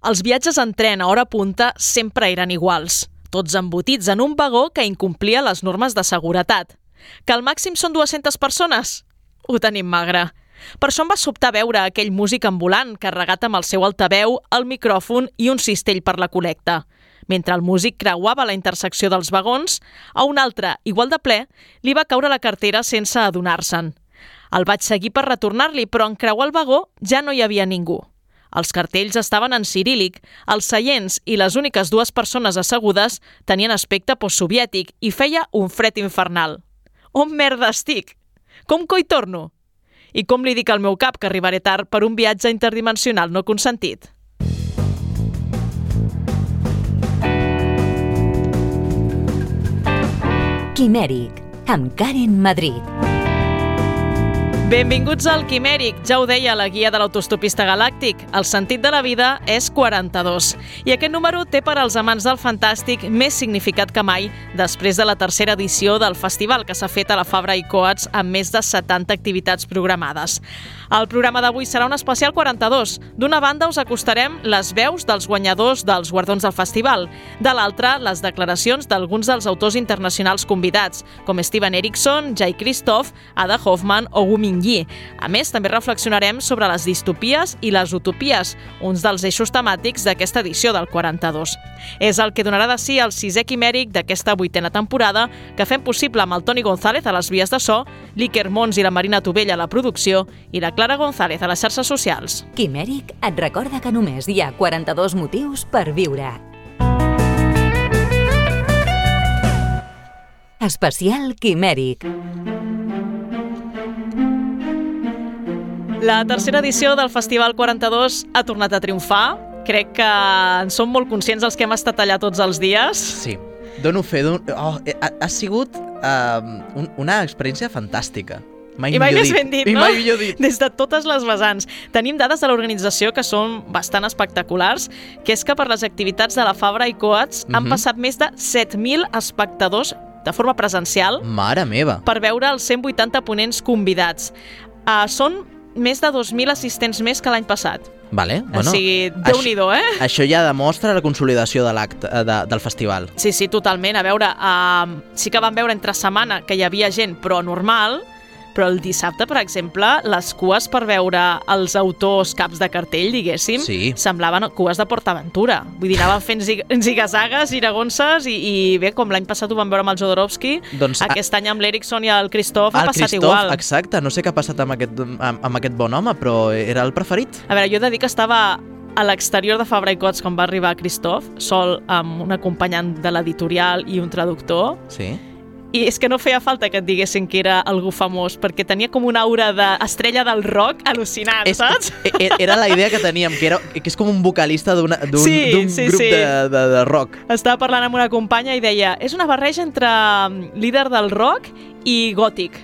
Els viatges en tren a hora punta sempre eren iguals, tots embotits en un vagó que incomplia les normes de seguretat. Que al màxim són 200 persones? Ho tenim magre. Per això em va sobtar veure aquell músic ambulant carregat amb el seu altaveu, el micròfon i un cistell per la col·lecta. Mentre el músic creuava la intersecció dels vagons, a un altre, igual de ple, li va caure la cartera sense adonar-se'n. El vaig seguir per retornar-li, però en creuar el vagó ja no hi havia ningú. Els cartells estaven en cirílic, els seients i les úniques dues persones assegudes tenien aspecte postsoviètic i feia un fred infernal. On merda estic? Com coi torno? I com li dic al meu cap que arribaré tard per un viatge interdimensional no consentit? Quimèric, amb Karen Madrid. Benvinguts al Quimèric. Ja ho deia la guia de l'autostopista galàctic. El sentit de la vida és 42. I aquest número té per als amants del fantàstic més significat que mai després de la tercera edició del festival que s'ha fet a la Fabra i Coats amb més de 70 activitats programades. El programa d'avui serà un especial 42. D'una banda us acostarem les veus dels guanyadors dels guardons del festival. De l'altra, les declaracions d'alguns dels autors internacionals convidats, com Steven Erickson, Jay Christoph, Ada Hoffman o Wu Mingyi. A més, també reflexionarem sobre les distopies i les utopies, uns dels eixos temàtics d'aquesta edició del 42. És el que donarà de si el sisè quimèric d'aquesta vuitena temporada que fem possible amb el Toni González a les vies de so, l'Iker Mons i la Marina Tovella a la producció i la Clara González a les xarxes socials. Quimèric et recorda que només hi ha 42 motius per viure. Especial Quimèric. La tercera edició del Festival 42 ha tornat a triomfar. Crec que en som molt conscients els que hem estat allà tots els dies. Sí, dono fe. Dono... Oh, ha, ha sigut uh, un, una experiència fantàstica. Mai I mai més ben dit, I no? mai millor dit. Des de totes les vessants. Tenim dades de l'organització que són bastant espectaculars, que és que per les activitats de la Fabra i Coats han Mhm. passat més de 7.000 espectadors de forma presencial Mare meva. per veure els 180 ponents convidats. Uh, són més de 2.000 assistents més que l'any passat. Vale, Bueno, o sigui, déu nhi eh? Això ja demostra la consolidació de l'acte eh, de, del festival. Sí, sí, totalment. A veure, uh, sí que vam veure entre setmana que hi havia gent, però normal, però el dissabte, per exemple, les cues per veure els autors caps de cartell, diguéssim, Sí. semblaven cues de PortAventura. Vull dir, anaven fent zig zigazagues, giragonses, i, i bé, com l'any passat ho vam veure amb el Jodorowsky, Doncs, a- aquest any amb l'Erickson i el Christoph ha el passat Christoph, igual. exacte, no sé què ha passat amb aquest, amb, amb aquest bon home, però era el preferit. A veure, jo he de dir que estava a l'exterior de Fabra i Coats quan va arribar Christoph, sol amb un acompanyant de l'editorial i un traductor, Sí. I és que no feia falta que et diguessin que era algú famós, perquè tenia com una aura d'estrella del rock al·lucinant, És, saps? e- e- era la idea que teníem, que, era, que és com un vocalista d'un Sí, sí, grup sí. De, de, de rock. Estava parlant amb una companya i deia és una barreja entre mm, líder del rock i gòtic.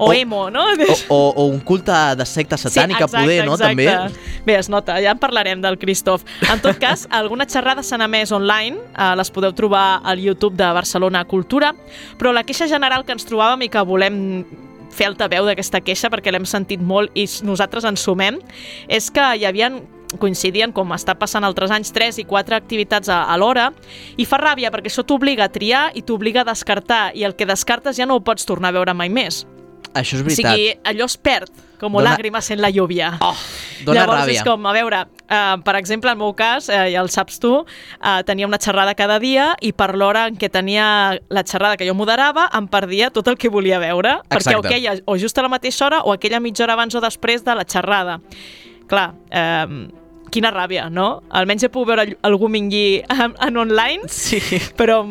O, O- emo, no? O, o, o un culte de secta satànica, sí, exacte, poder, no? exacte. També. Bé, es nota, ja en parlarem del Christoph. En tot cas, alguna xerrada s'han emès online, eh, les podeu trobar al YouTube de Barcelona Cultura, però la queixa general que ens trobàvem i que volem fer altaveu d'aquesta queixa perquè l'hem sentit molt i nosaltres ens sumem, és que hi havien coincidien, com està passant altres anys, 3 i 4 activitats a, a l'hora, i fa ràbia perquè això t'obliga a triar i t'obliga a descartar, i el que descartes ja no ho pots tornar a veure mai més. Això és O veritat. sigui, allò es perd, com Dona- làgrimes en la lluvia. Oh, dona Llavors ràbia. és com, a veure, uh, per exemple, en el meu cas, uh, ja el saps tu, uh, tenia una xerrada cada dia i per l'hora en què tenia la xerrada que jo moderava em perdia tot el que volia veure, perquè o Exacte. queia o just a la mateixa hora o aquella mitja hora abans o després de la xerrada. Clar, eh, quina ràbia, no? Almenys he pogut veure algú mingui en, en online, Sí. però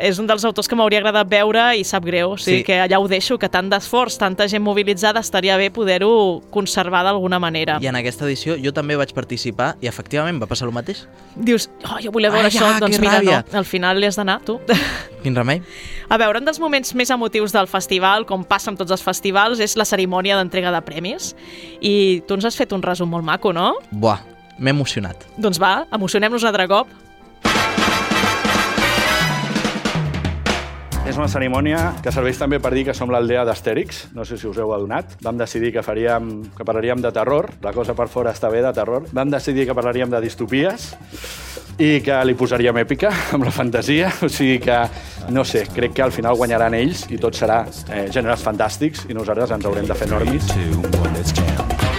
és un dels autors que m'hauria agradat veure i sap greu, o sigui Sí. que allà ho deixo, que tant d'esforç, tanta gent mobilitzada, estaria bé poder-ho conservar d'alguna manera. I en aquesta edició jo també vaig participar i efectivament va passar el mateix. Dius, oh, jo volia veure Ai, això, ja, doncs que mira, ràbia. no, al final hi has d'anar, tu. Quin remei? A veure, un dels moments més emotius del festival, com passa amb tots els festivals, és la cerimònia d'entrega de premis. I tu ens has fet un resum molt maco, no? Buah, m'he emocionat. Doncs va, emocionem-nos un altre cop. És una cerimònia que serveix també per dir que som l'aldea d'Astèrix, no sé si us heu adonat. Vam decidir que faríem, que parlaríem de terror, la cosa per fora està bé de terror. Vam decidir que parlaríem de distopies i que li posaríem èpica amb la fantasia, o sigui que, no sé, crec que al final guanyaran ells i tot serà eh, gèneres fantàstics i nosaltres ens haurem de fer normis.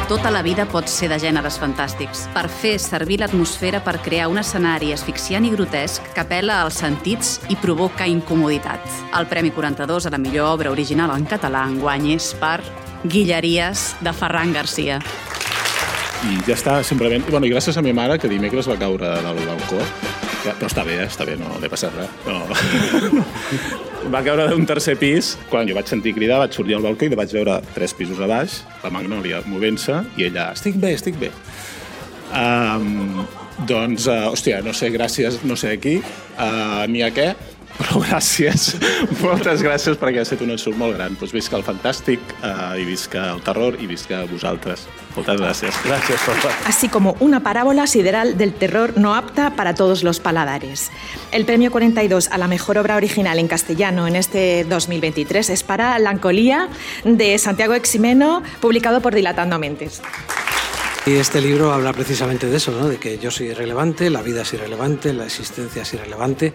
Tota la vida pot ser de gèneres fantàstics, per fer servir l'atmosfera per crear un escenari asfixiant i grotesc que apela als sentits i provoca incomoditat. El Premi 42 a la millor obra original en català enguany és per Guilleries de Ferran Garcia. I ja està, simplement... Bueno, I gràcies a mi mare, que dimecres va caure del balcó, però està bé, eh? està bé, no li ha passat res. No. va caure d'un tercer pis. Quan jo vaig sentir cridar, vaig sortir al balcó i vaig veure tres pisos a baix, la Magnòlia movent-se, i ella, estic bé, estic bé. Um, doncs, uh, hòstia, no sé, gràcies, no sé a qui, uh, ni a què, però gràcies, moltes gràcies perquè ha estat un ensurt molt gran. Doncs visca el fantàstic, uh, i visca el terror, i visca vosaltres. Moltes gràcies. Gràcies, papa. así como una parábola sideral del terror no apta para todos los paladares. El premio 42 a la mejor obra original en castellano en este 2023 es para Lancolía de Santiago Eximeno, publicado por Dilatando Mentes. Y este libro habla precisamente de eso, ¿no? de que yo soy irrelevante, la vida es irrelevante, la existencia es irrelevante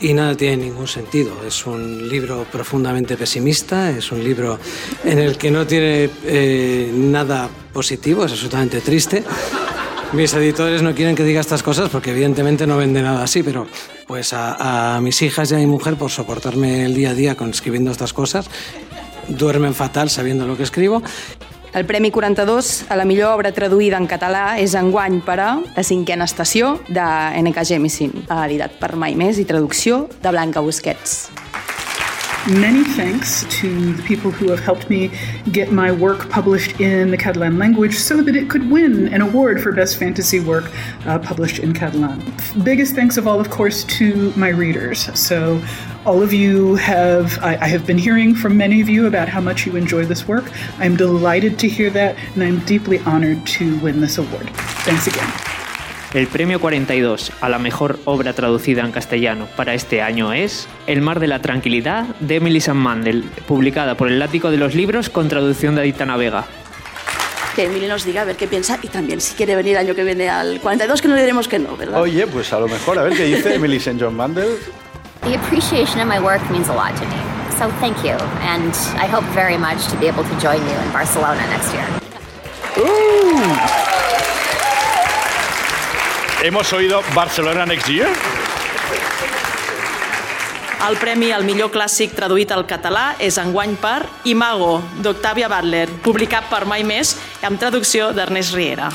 y nada tiene ningún sentido. Es un libro profundamente pesimista, es un libro en el que no tiene eh, nada positivo, es absolutamente triste. Mis editores no quieren que diga estas cosas porque evidentemente no vende nada así, pero pues a, a mis hijas y a mi mujer por soportarme el día a día con escribiendo estas cosas, duermen fatal sabiendo lo que escribo El Premi 42 a la millor obra traduïda en català és enguany per a La cinquena estació de N.K. Jemisin, editat per Mai Més i traducció de Blanca Busquets. Many thanks to the people who have helped me get my work published in the Catalan language so that it could win an award for Best Fantasy Work uh, published in Catalan. Biggest thanks of all, of course, to my readers. So, all of you have, I, I have been hearing from many of you about how much you enjoy this work. I'm delighted to hear that, and I'm deeply honored to win this award. Thanks again. El premio 42 a la mejor obra traducida en castellano para este año es El mar de la tranquilidad de Emily San Mandel, publicada por el Látigo de los Libros con traducción de Aitana Vega. Que Emily nos diga a ver qué piensa y también si quiere venir el año que viene al 42, que no le diremos que no, ¿verdad? Oye, pues a lo mejor, a ver qué dice Emily St. John Mandel. The appreciation of my work means a lot to me. So thank you, and I hope very much to be able to join you in Barcelona next year. Hemos oído Barcelona Next Year. El premi al millor clàssic traduït al català és enguany per Imago, d'Octavia Butler, publicat per Mai Més amb traducció d'Ernest Riera.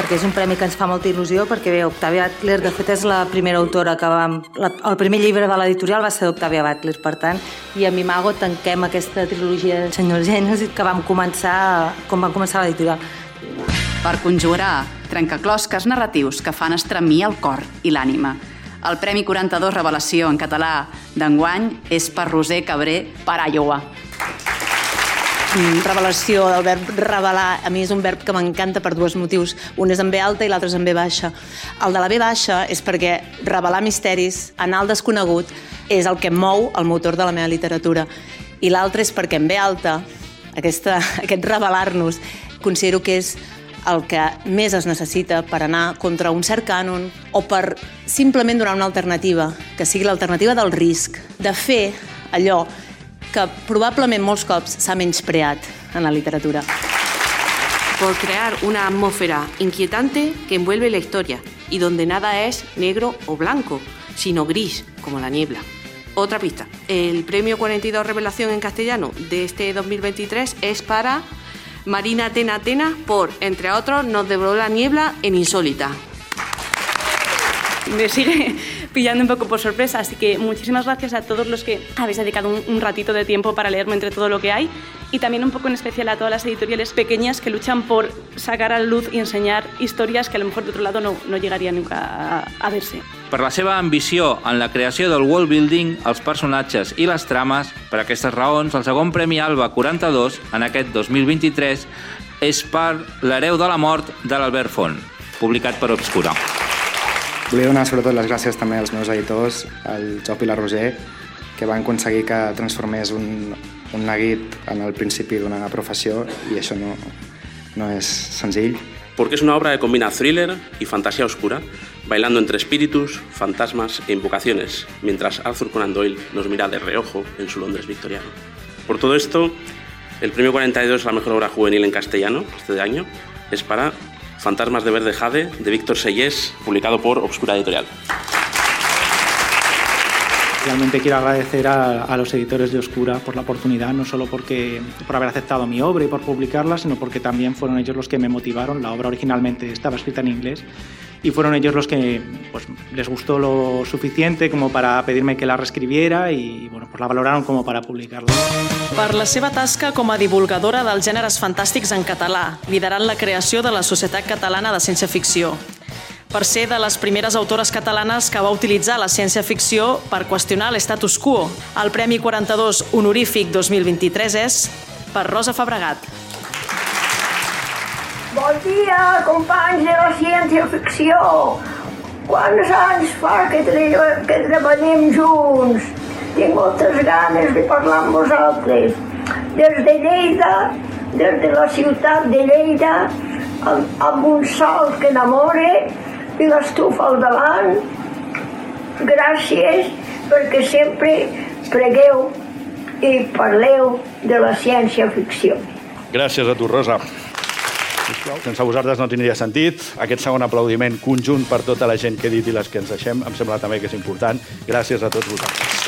Perquè és un premi que ens fa molta il·lusió, perquè bé, Octavia Butler, de fet, és la primera autora que vam... La, el primer llibre de l'editorial va ser d'Octavia Butler, per tant, i amb Imago tanquem aquesta trilogia del Senyor Genes que vam començar, com va començar l'editorial. Per conjurar trencaclosques narratius que fan estremir el cor i l'ànima. El Premi 42 Revelació en català d'enguany és per Roser Cabré. Mm, revelació del verb revelar, a mi és un verb que m'encanta per dos motius. Un és en B alta i l'altre és en B baixa. El de la B baixa és perquè revelar misteris, anar al desconegut, és el que mou el motor de la meva literatura. I l'altre és perquè en B alta, aquesta, aquest revelar-nos, considero que és el que més es necessita per anar contra un cert cànon o per simplement donar una alternativa, que sigui l'alternativa del risc, de fer allò que probablemente molts cops s'ha menyspreat en la literatura. Por crear una atmósfera inquietante que envuelve la historia y donde nada es negro o blanco, sino gris, como la niebla. Otra pista, el premio 42 Revelación en castellano de este 2023 es para Marina Atena Atena por, entre otros, Nos devoró la niebla en Insólita. me sigue pillando un poco por sorpresa. Así que muchísimas gracias a todos los que habéis dedicado un, un, ratito de tiempo para leerme entre todo lo que hay y también un poco en especial a todas las editoriales pequeñas que luchan por sacar a la luz y enseñar historias que a lo mejor de otro lado no, no llegarían nunca a, a verse. Per la seva ambició en la creació del world building, els personatges i les trames, per aquestes raons, el segon Premi Alba 42, en aquest 2023, és per L'hereu de la mort de l'Albert Font, publicat per Obscura. Volia donar sobretot les gràcies també als meus editors, al Job i la Roser, que van aconseguir que transformés un, un neguit en el principi d'una professió i això no, no és senzill. Porque es una obra que combina thriller y fantasía oscura, bailando entre espíritus, fantasmas e invocaciones, mientras Arthur Conan Doyle nos mira de reojo en su Londres victoriano. Por todo esto, el premio 42 a la mejor obra juvenil en castellano este año es para Fantasmas de Verde Jade de Víctor Sellés, publicado por Obscura Editorial. Realmente quiero agradecer a, a, los editores de Oscura por la oportunidad, no solo porque, por haber aceptado mi obra y por publicarla, sino porque también fueron ellos los que me motivaron. La obra originalmente estaba escrita en inglés y fueron ellos los que pues, les gustó lo suficiente como para pedirme que la reescribiera y bueno, pues la valoraron como para publicarla. Per la seva tasca com a divulgadora dels gèneres fantàstics en català, liderant la creació de la Societat Catalana de Ciència-Ficció. Per ser de les primeres autores catalanes que va utilitzar la ciència-ficció per qüestionar l'estatus quo. El Premi 42 honorífic 2023 és per Rosa Fabregat. Bon dia, companys de la ciència-ficció! Quants anys fa que, que treballem junts? Tinc moltes ganes de parlar amb vosaltres. Des de Lleida, des de la ciutat de Lleida, amb, amb un sol que enamora i l'estufa al davant. Gràcies perquè sempre pregueu i parleu de la ciència-ficció. Gràcies a tu, Rosa. Sense vosaltres no tindria sentit. Aquest segon aplaudiment conjunt per tota la gent que he dit i les que ens deixem em sembla també que és important. Gràcies a tots vosaltres.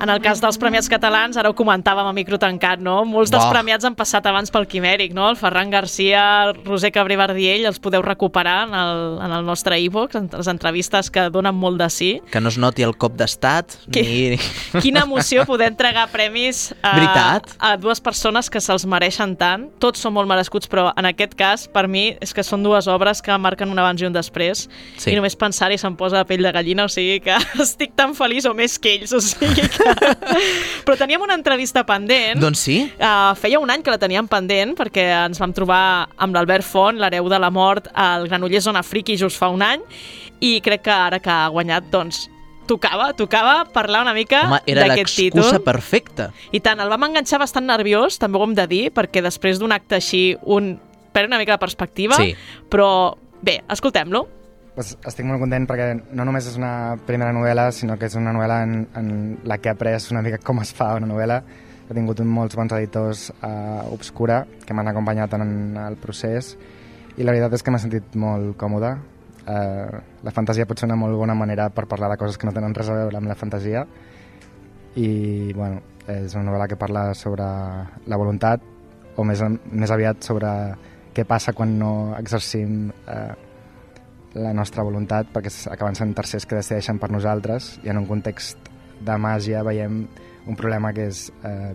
En el cas dels premiats catalans, ara ho comentàvem a micro tancat, no? Molts dels Buah. premiats han passat abans pel Quimèric, no? El Ferran Garcia, el Roser Cabré Bardiell, els podeu recuperar en el, en el nostre e-book, en les entrevistes que donen molt de sí. Que no es noti el cop d'estat, Que- ni... Quina emoció poder entregar premis a, Veritat. a dues persones que se'ls mereixen tant. Tots són molt merescuts, però en aquest cas, per mi, és que són dues obres que marquen un abans i un després. Sí. I només pensar-hi se'm posa la pell de gallina, o sigui que estic tan feliç o més que ells, o sigui que... però teníem una entrevista pendent. Doncs sí. Uh, feia un any que la teníem pendent perquè ens vam trobar amb l'Albert Font, l'hereu de la mort, al Granollers Zona Friki just fa un any i crec que ara que ha guanyat, doncs, tocava, tocava parlar una mica Home, era d'aquest títol. l'excusa perfecta. I tant, el vam enganxar bastant nerviós, també ho hem de dir, perquè després d'un acte així un perd una mica de perspectiva, Sí. però bé, escoltem-lo. Pues estic molt content perquè no només és una primera novel·la, sinó que és una novel·la en, en la que he après una mica com es fa una novel·la. He tingut molts bons editors a Obscura que m'han acompanyat en el procés i la veritat és que m'he sentit molt còmode. Uh, la fantasia pot ser una molt bona manera per parlar de coses que no tenen res a veure amb la fantasia i bueno, és una novel·la que parla sobre la voluntat o més, més aviat sobre què passa quan no exercim eh, la nostra voluntat perquè acaben sent tercers que decideixen per nosaltres i en un context de màgia veiem un problema que és eh,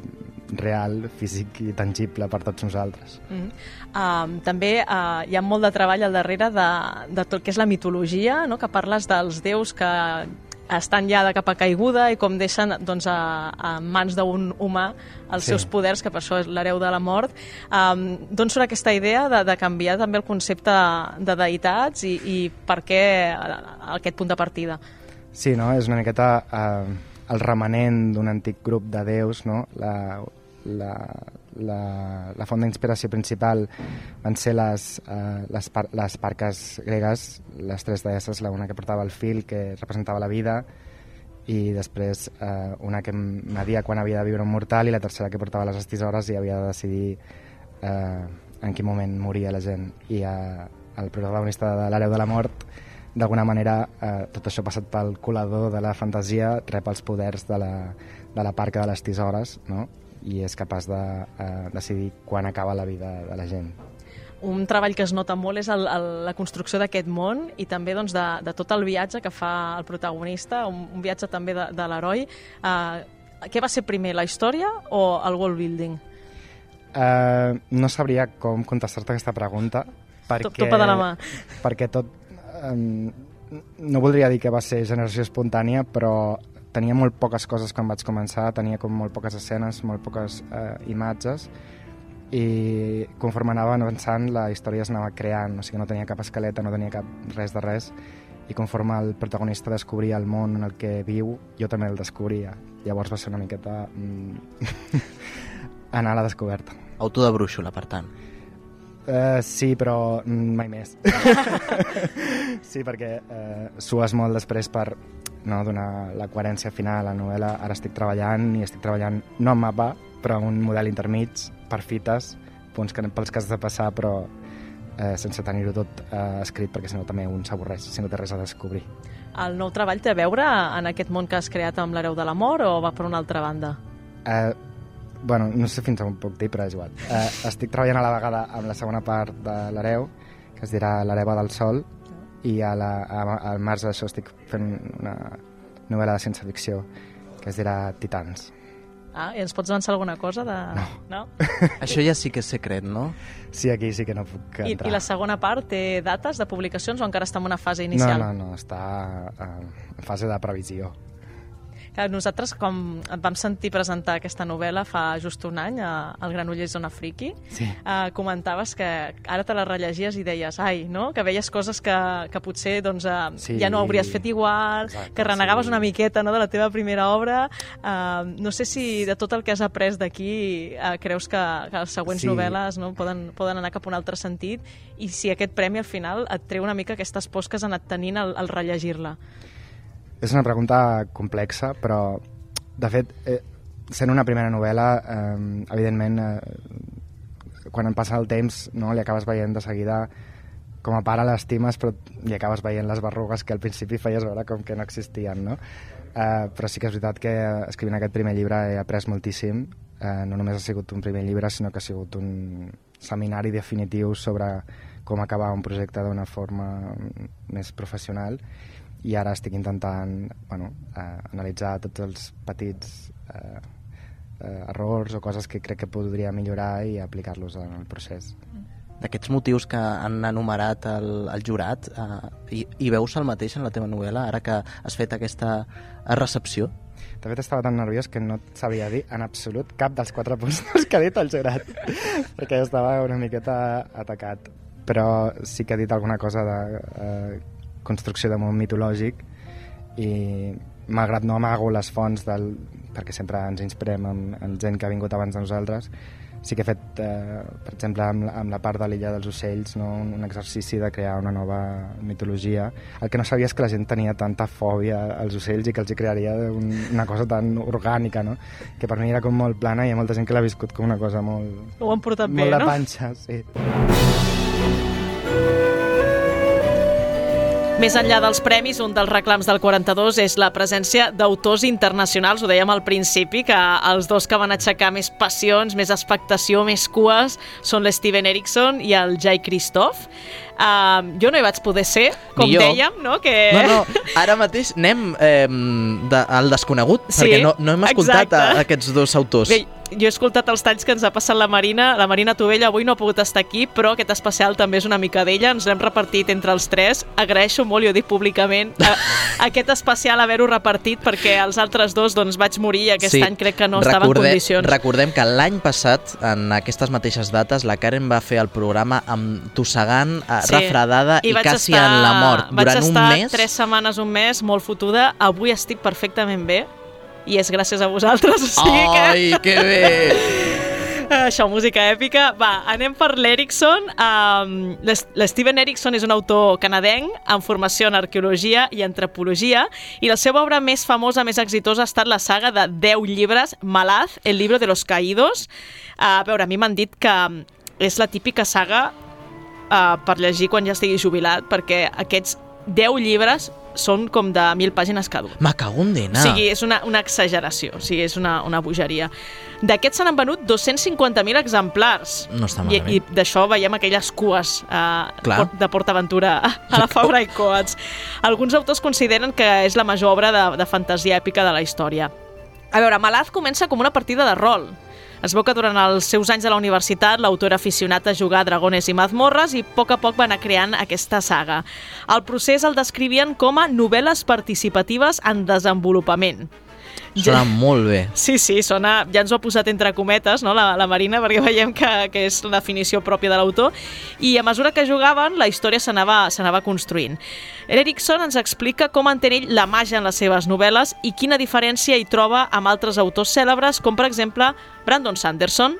real, físic i tangible per tots nosaltres. Mm. Um, també uh, hi ha molt de treball al darrere de, de tot que és la mitologia, no? que parles dels déus que estan ja de capa caiguda i com deixen doncs, a, a mans d'un humà els Sí. seus poders, que per això és l'hereu de la mort. Um, D'on surt aquesta idea de, de canviar també el concepte de deïtats i, i per què aquest punt de partida? Sí, no? és una miqueta eh, el remanent d'un antic grup de déus, no? la, la, la, la font d'inspiració principal van ser les, eh, les, par les parques gregues, les tres deesses, la una que portava el fil, que representava la vida, i després eh, una que media quan havia de viure un mortal i la tercera que portava les estisores i havia de decidir eh, en quin moment moria la gent. I eh, el protagonista de l'Hereu de la Mort d'alguna manera eh, tot això passat pel colador de la fantasia rep els poders de la, de la parca de les tisores no? I és capaç de eh, decidir quan acaba la vida de la gent. un treball que es nota molt és el, el, la construcció d'aquest món i també doncs, de, de tot el viatge que fa el protagonista, un, un viatge també de, de l'heroi. Uh, què va ser primer, la història o el world building? Eh, no sabria com contestar-te aquesta pregunta perquè, topa de la mà. perquè tot eh, no voldria dir que va ser generació espontània però tenia molt poques coses quan vaig començar tenia com molt poques escenes, molt poques eh, imatges i conforme anava avançant la història es anava creant, o sigui no tenia cap escaleta, no tenia cap res de res i conforme el protagonista descobria el món en el que viu, jo també el descobria. Llavors va ser una miqueta mm, anar a la descoberta. Auto de brúixola, per tant. Uh, sí, però mai més. sí, perquè uh, sues molt després per no, donar la coherència final a la novel·la. Ara estic treballant i estic treballant no en mapa, però en un model intermig, per fites, punts que, pels que has de passar, però eh, sense tenir-ho tot eh, escrit, perquè si no també un s'avorreix, si no té res a descobrir. El nou treball té a veure en aquest món que has creat amb l'hereu de l'amor o va per una altra banda? Eh, bueno, no sé fins a on puc dir, però és igual. Eh, estic treballant a la vegada amb la segona part de l'hereu, que es dirà L'hereva del sol, i a la, a, al març d'això estic fent una novel·la de ciència-ficció que es dirà Titans. Ah, i ens pots avançar alguna cosa? De... No. no? Això ja sí que és secret, no? Sí, aquí sí que no puc I, entrar. I la segona part té dates de publicacions o encara està en una fase inicial? No, no, no, està eh, en fase de previsió. Que nosaltres, com et vam sentir presentar aquesta novel·la fa just un any a- al Granollers Zona Friki, Sí. eh, comentaves que ara te la rellegies i deies, ai, no? que veies coses que, que potser doncs, eh, Sí. ja no hauries fet igual, Exacte, que renegaves sí. una miqueta no, de la teva primera obra. Eh, no sé si de tot el que has après d'aquí eh, creus que, que les següents Sí. novel·les no, poden, poden anar cap a un altre sentit i si aquest premi al final et treu una mica aquestes pors que has anat tenint al, al rellegir-la. És una pregunta complexa, però, de fet, eh, sent una primera novel·la, eh, evidentment, eh, quan en passa el temps, no, li acabes veient de seguida com a pare l'estimes, però li acabes veient les berrugues que al principi feies veure com que no existien, no? Eh, però sí que és veritat que escrivint aquest primer llibre he après moltíssim. Eh, no només ha sigut un primer llibre, sinó que ha sigut un seminari definitiu sobre com acabar un projecte d'una forma més professional i ara estic intentant bueno, eh, analitzar tots els petits eh, eh, errors o coses que crec que podria millorar i aplicar-los en el procés. D'aquests motius que han enumerat el, el jurat, eh, hi, hi veus el mateix en la teva novel·la, ara que has fet aquesta recepció? De fet, estava tan nerviós que no sabia dir en absolut cap dels quatre punts que ha dit el jurat, perquè estava una miqueta atacat. Però sí que ha dit alguna cosa de eh, construcció de món mitològic i malgrat no amago les fonts del, perquè sempre ens inspirem en, en gent que ha vingut abans de nosaltres sí que he fet, eh, per exemple, amb, la- amb la part de l'illa dels ocells, no? un, un exercici de crear una nova mitologia. El que no sabia és que la gent tenia tanta fòbia als ocells i que els hi crearia un, una cosa tan orgànica, no? que per mi era com molt plana i hi ha molta gent que l'ha viscut com una cosa molt, Ho han portat molt bé, de no? panxa. Sí. Més enllà dels premis, un dels reclams del 42 és la presència d'autors internacionals. Ho dèiem al principi, que els dos que van aixecar més passions, més expectació, més cues, són l'Steven Erickson i el Jai Christoph. Uh, jo no hi vaig poder ser, com jo. dèiem, no? Que... No, no, ara mateix anem eh, de, al desconegut, Sí, perquè no, no hem escoltat a, exacte. aquests dos autors. Bé, jo he escoltat els talls que ens ha passat la Marina. La Marina Tovella avui no ha pogut estar aquí, però aquest especial també és una mica d'ella. Ens l'hem repartit entre els tres. Agraeixo molt, i ho dic públicament, a, aquest especial haver-ho repartit perquè els altres dos doncs, vaig morir i aquest any crec que no estava en condicions. Recordem que l'any passat, en aquestes mateixes dates, la Karen va fer el programa amb tossegant, eh, refredada i, vaig quasi estar- en la mort. Vaig Durant un estar mes... tres setmanes, un mes, molt fotuda. Avui estic perfectament bé i és gràcies a vosaltres. O sigui Ai, que bé! Això, música èpica. Va, anem per l'Erickson. Um, l'S- L'Steven Erickson és un autor canadenc amb formació en arqueologia i antropologia i la seva obra més famosa, més exitosa ha estat la saga de 10 llibres, Malaz, el libro de los caídos. Uh, a veure, a mi m'han dit que és la típica saga uh, per llegir quan ja estigui jubilat, perquè aquests 10 llibres són com de 1.000 pàgines cada un. Me cago en. O sigui, és una, una exageració, o sigui, és una, una bogeria. D'aquests se n'han venut 250.000 exemplars. No està I, malament. i d'això veiem aquelles cues eh, Clar. de PortAventura a la Fabra i Coats. Alguns autors consideren que és la major obra de, de fantasia èpica de la història. A veure, Malaz comença com una partida de rol. Es veu que durant els seus anys a la universitat l'autor aficionat a jugar a dragones i mazmorres i a poc a poc va anar creant aquesta saga. El procés el descrivien com a novel·les participatives en desenvolupament. Sona molt bé. Sí, sí, sona, ja ens ho ha posat entre cometes, no, la, la Marina, perquè veiem que, que és la definició pròpia de l'autor, i a mesura que jugaven, la història s'anava construint. Erickson ens explica com entén ell la màgia en les seves novel·les i quina diferència hi troba amb altres autors cèlebres, com per exemple Brandon Sanderson.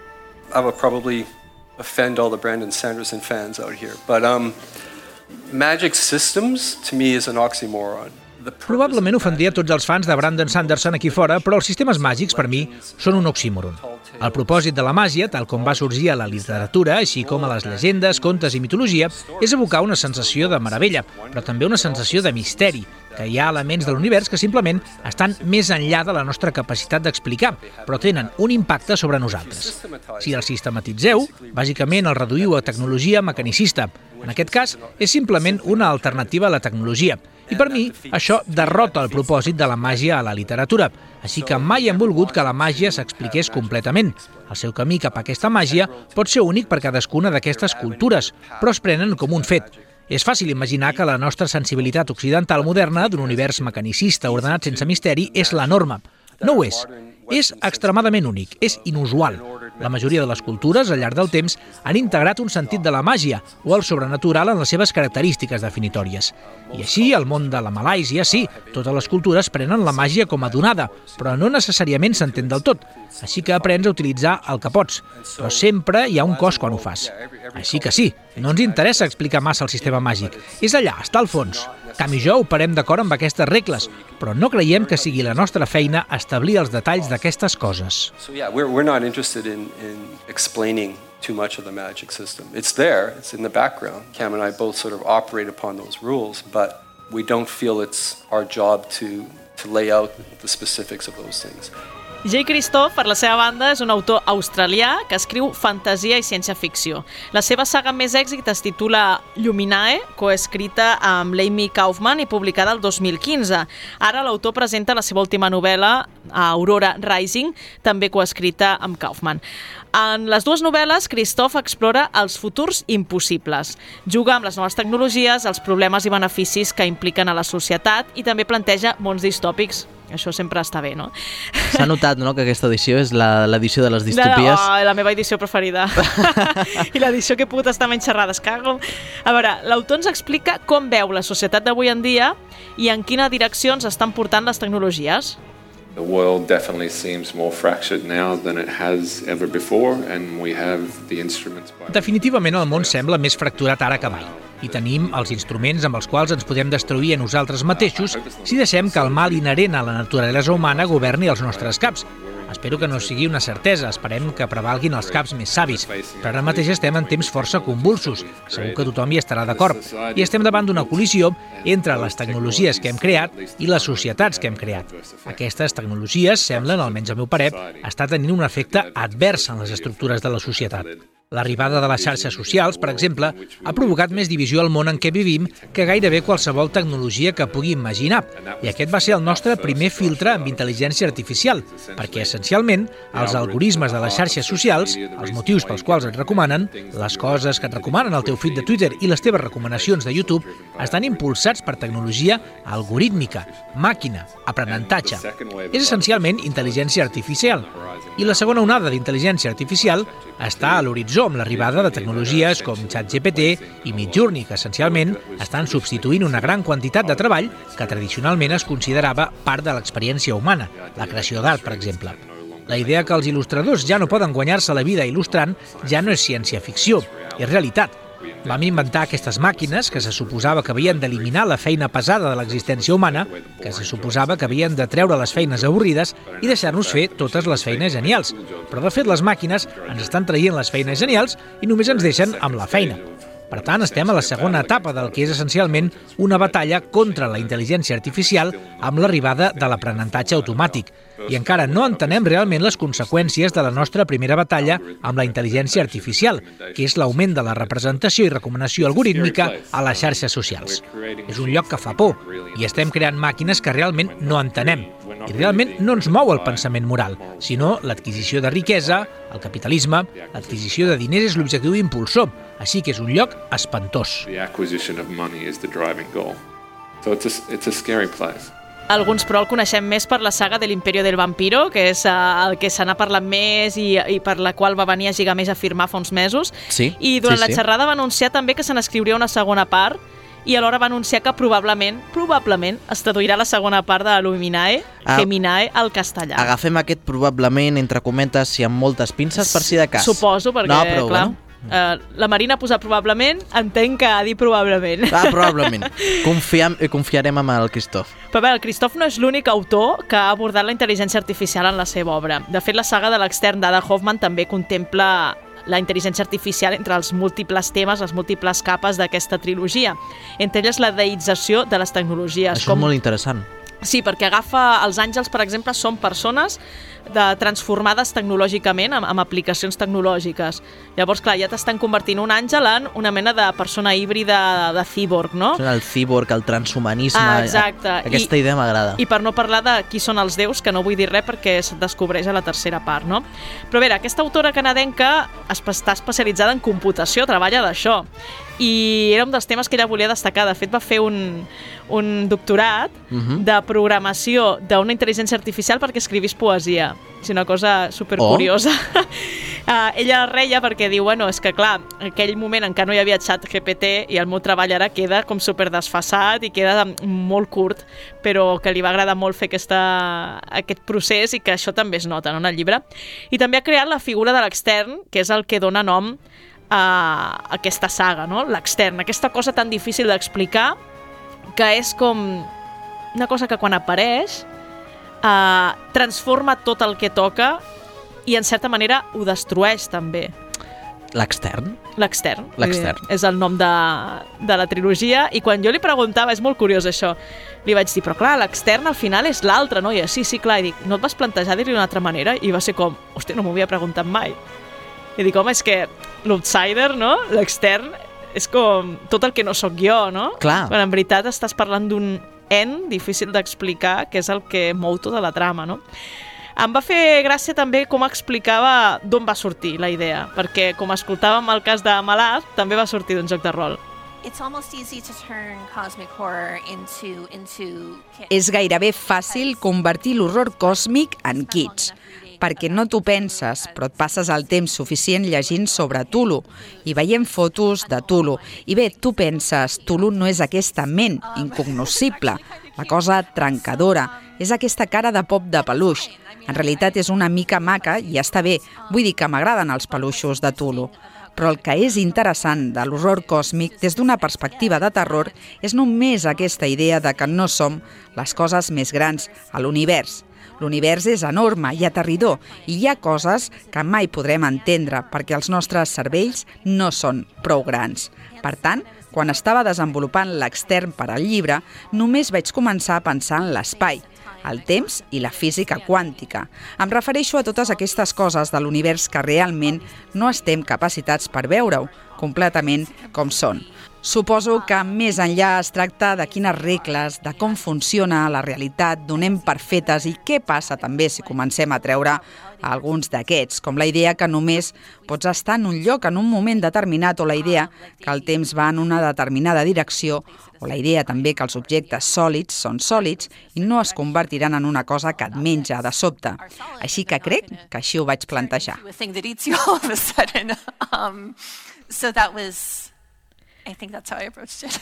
I would probably offend all the Brandon Sanderson fans out here, but um, magic systems to me is an oxymoron. Probablement ofendria tots els fans de Brandon Sanderson aquí fora, però els sistemes màgics, per mi, són un oxímoron. El propòsit de la màgia, tal com va sorgir a la literatura, així com a les llegendes, contes i mitologia, és evocar una sensació de meravella, però també una sensació de misteri, que hi ha elements de l'univers que simplement estan més enllà de la nostra capacitat d'explicar, però tenen un impacte sobre nosaltres. Si el sistematitzeu, bàsicament el reduïu a tecnologia mecanicista. En aquest cas, és simplement una alternativa a la tecnologia, i per mi, això derrota el propòsit de la màgia a la literatura, així que mai hem volgut que la màgia s'expliqués completament. El seu camí cap a aquesta màgia pot ser únic per cadascuna d'aquestes cultures, però es prenen com un fet. És fàcil imaginar que la nostra sensibilitat occidental moderna d'un univers mecanicista ordenat sense misteri és la norma. No ho és. És extremadament únic, és inusual. La majoria de les cultures, al llarg del temps, han integrat un sentit de la màgia o el sobrenatural en les seves característiques definitòries. I així, al món de la Malàisia, sí, totes les cultures prenen la màgia com a donada, però no necessàriament s'entén del tot. Així que aprens a utilitzar el que pots, però sempre hi ha un cost quan ho fas. Així que sí, no ens interessa explicar massa el sistema màgic. És allà, està al fons. Cam i jo operem d'acord amb aquestes regles, però no creiem que sigui la nostra feina establir els detalls d'aquestes coses. Too much of the magic system. It's there, it's in the background. Cam and I both sort of operate upon those rules, but we don't feel it's our job to, to lay out the specifics of those things. Jay Christoph, per la seva banda, és un autor australià que escriu fantasia i ciència-ficció. La seva saga més èxit es titula Luminae, coescrita amb l'Amy Kaufman i publicada el 2015. Ara l'autor presenta la seva última novel·la, Aurora Rising, també coescrita amb Kaufman. En les dues novel·les, Christoph explora els futurs impossibles. Juga amb les noves tecnologies, els problemes i beneficis que impliquen a la societat i també planteja mons distòpics això sempre està bé, no? S'ha notat, no?, que aquesta edició és l'edició de les distopies. La, oh, la meva edició preferida. I l'edició que he pogut estar menys xerrades, cago. A veure, l'autor ens explica com veu la societat d'avui en dia i en quina direcció ens estan portant les tecnologies. The world definitely seems more fractured now than it has ever before and we have the instruments by... Definitivament el món sembla més fracturat ara que mai i tenim els instruments amb els quals ens podem destruir a nosaltres mateixos si deixem que el mal inherent a la naturalesa humana governi els nostres caps. Espero que no sigui una certesa, esperem que prevalguin els caps més savis, però ara mateix estem en temps força convulsos, segur que tothom hi estarà d'acord, i estem davant d'una col·lisió entre les tecnologies que hem creat i les societats que hem creat. Aquestes tecnologies semblen, almenys al meu parer, estar tenint un efecte advers en les estructures de la societat. L'arribada de les xarxes socials, per exemple, ha provocat més divisió al món en què vivim que gairebé qualsevol tecnologia que pugui imaginar. I aquest va ser el nostre primer filtre amb intel·ligència artificial, perquè essencialment els algoritmes de les xarxes socials, els motius pels quals et recomanen, les coses que et recomanen al teu feed de Twitter i les teves recomanacions de YouTube estan impulsats per tecnologia algorítmica, màquina, aprenentatge. És essencialment intel·ligència artificial. I la segona onada d'intel·ligència artificial està a l'horitzó amb l'arribada de tecnologies com ChatGPT i Midjourney, que essencialment estan substituint una gran quantitat de treball que tradicionalment es considerava part de l'experiència humana, la creació d'art, per exemple. La idea que els il·lustradors ja no poden guanyar-se la vida il·lustrant ja no és ciència-ficció, és realitat. Vam inventar aquestes màquines que se suposava que havien d'eliminar la feina pesada de l'existència humana, que se suposava que havien de treure les feines avorrides i deixar-nos fer totes les feines genials. Però de fet les màquines ens estan traient les feines genials i només ens deixen amb la feina. Per tant, estem a la segona etapa del que és essencialment una batalla contra la intel·ligència artificial amb l'arribada de l'aprenentatge automàtic. I encara no entenem realment les conseqüències de la nostra primera batalla amb la intel·ligència artificial, que és l'augment de la representació i recomanació algorítmica a les xarxes socials. És un lloc que fa por i estem creant màquines que realment no entenem. I realment no ens mou el pensament moral, sinó l'adquisició de riquesa, el capitalisme, l'adquisició de diners és l'objectiu impulsor, així que és un lloc espantós. So it's a, it's a scary place. Alguns, però, el coneixem més per la saga de l'Imperio del Vampiro, que és uh, el que se n'ha parlat més i, i per la qual va venir a Gigamés a firmar fa uns mesos. Sí, I durant sí, la sí. xerrada va anunciar també que se n'escriuria una segona part i alhora va anunciar que probablement, probablement, es traduirà la segona part de Luminae, Ah. Geminae, al castellà. Agafem aquest probablement entre comentes i amb moltes pinces per si de cas. Suposo, perquè, no, però, clar, Bueno, eh, la Marina ha posat probablement, entenc que ha dit probablement. ah, probablement. Confiem, eh, confiarem amb el Cristof. Però bé, el Christoph no és l'únic autor que ha abordat la intel·ligència artificial en la seva obra. De fet, la saga de l'extern d'Ada Hoffman també contempla la intel·ligència artificial entre els múltiples temes, les múltiples capes d'aquesta trilogia. Entre elles la deïtzació de les tecnologies. Això és molt interessant. Sí, perquè agafa els àngels, per exemple, són persones de, transformades tecnològicament amb, amb aplicacions tecnològiques. Llavors, clar, ja t'estan convertint un àngel en una mena de persona híbrida de cíborg, no? El cíborg, el transhumanisme... Ah, exacte. Aquesta I- idea m'agrada. I per no parlar de qui són els déus, que no vull dir res perquè es descobreix a la tercera part, no? Però a veure, aquesta autora canadenca està especialitzada en computació, treballa d'això. I era un dels temes que ella volia destacar. De fet, va fer un, un doctorat Mhm. de programació d'una intel·ligència artificial perquè escrivís poesia. És una cosa supercuriosa. Oh. uh, ella reia perquè diu, bueno, és que clar, en aquell moment encara no hi havia xat GPT i el meu treball ara queda com super desfasat i queda molt curt, però que li va agradar molt fer aquesta, aquest procés i que això també es nota no, en el llibre. I també ha creat la figura de l'extern, que és el que dona nom a aquesta saga, no? l'extern, aquesta cosa tan difícil d'explicar que és com una cosa que quan apareix eh, transforma tot el que toca i en certa manera ho destrueix també. L'extern? L'extern. L'extern. Eh, És el nom de, de la trilogia i quan jo li preguntava, és molt curiós això, li vaig dir, però clar, l'extern al final és l'altre, no? I sí, sí, clar, i dic, no et vas plantejar dir-li d'una altra manera? I va ser com, hòstia, no m'ho havia preguntat mai. I dic, home, és que l'outsider, no? L'extern és com tot el que no sóc jo, no? Clar. Quan en veritat estàs parlant d'un en difícil d'explicar, que és el que mou tota la trama, no? Em va fer gràcia també com explicava d'on va sortir la idea, perquè com escoltàvem el cas de Malard, també va sortir d'un joc de rol. Into into És gairebé fàcil convertir l'horror còsmic en kitsch, perquè no t'ho penses, però et passes el temps suficient llegint sobre Tulu i veient fotos de Tulu. I bé, tu penses, Tulu no és aquesta ment incognoscible, la cosa trencadora, és aquesta cara de pop de peluix. En realitat és una mica maca i està bé, vull dir que m'agraden els peluixos de Tulu. Però el que és interessant de l'horror còsmic des d'una perspectiva de terror és només aquesta idea de que no som les coses més grans a l'univers. L'univers és enorme i aterridor i hi ha coses que mai podrem entendre perquè els nostres cervells no són prou grans. Per tant, quan estava desenvolupant l'extern per al llibre, només vaig començar a pensar en l'espai, el temps i la física quàntica. Em refereixo a totes aquestes coses de l'univers que realment no estem capacitats per veure-ho completament com són. Suposo que més enllà es tracta de quines regles, de com funciona la realitat, donem per fetes i què passa també si comencem a treure alguns d'aquests, com la idea que només pots estar en un lloc en un moment determinat o la idea que el temps va en una determinada direcció o la idea també que els objectes sòlids són sòlids i no es convertiran en una cosa que et menja de sobte. Així que crec que així ho vaig plantejar. Um, so that was, I think that's how I approached it.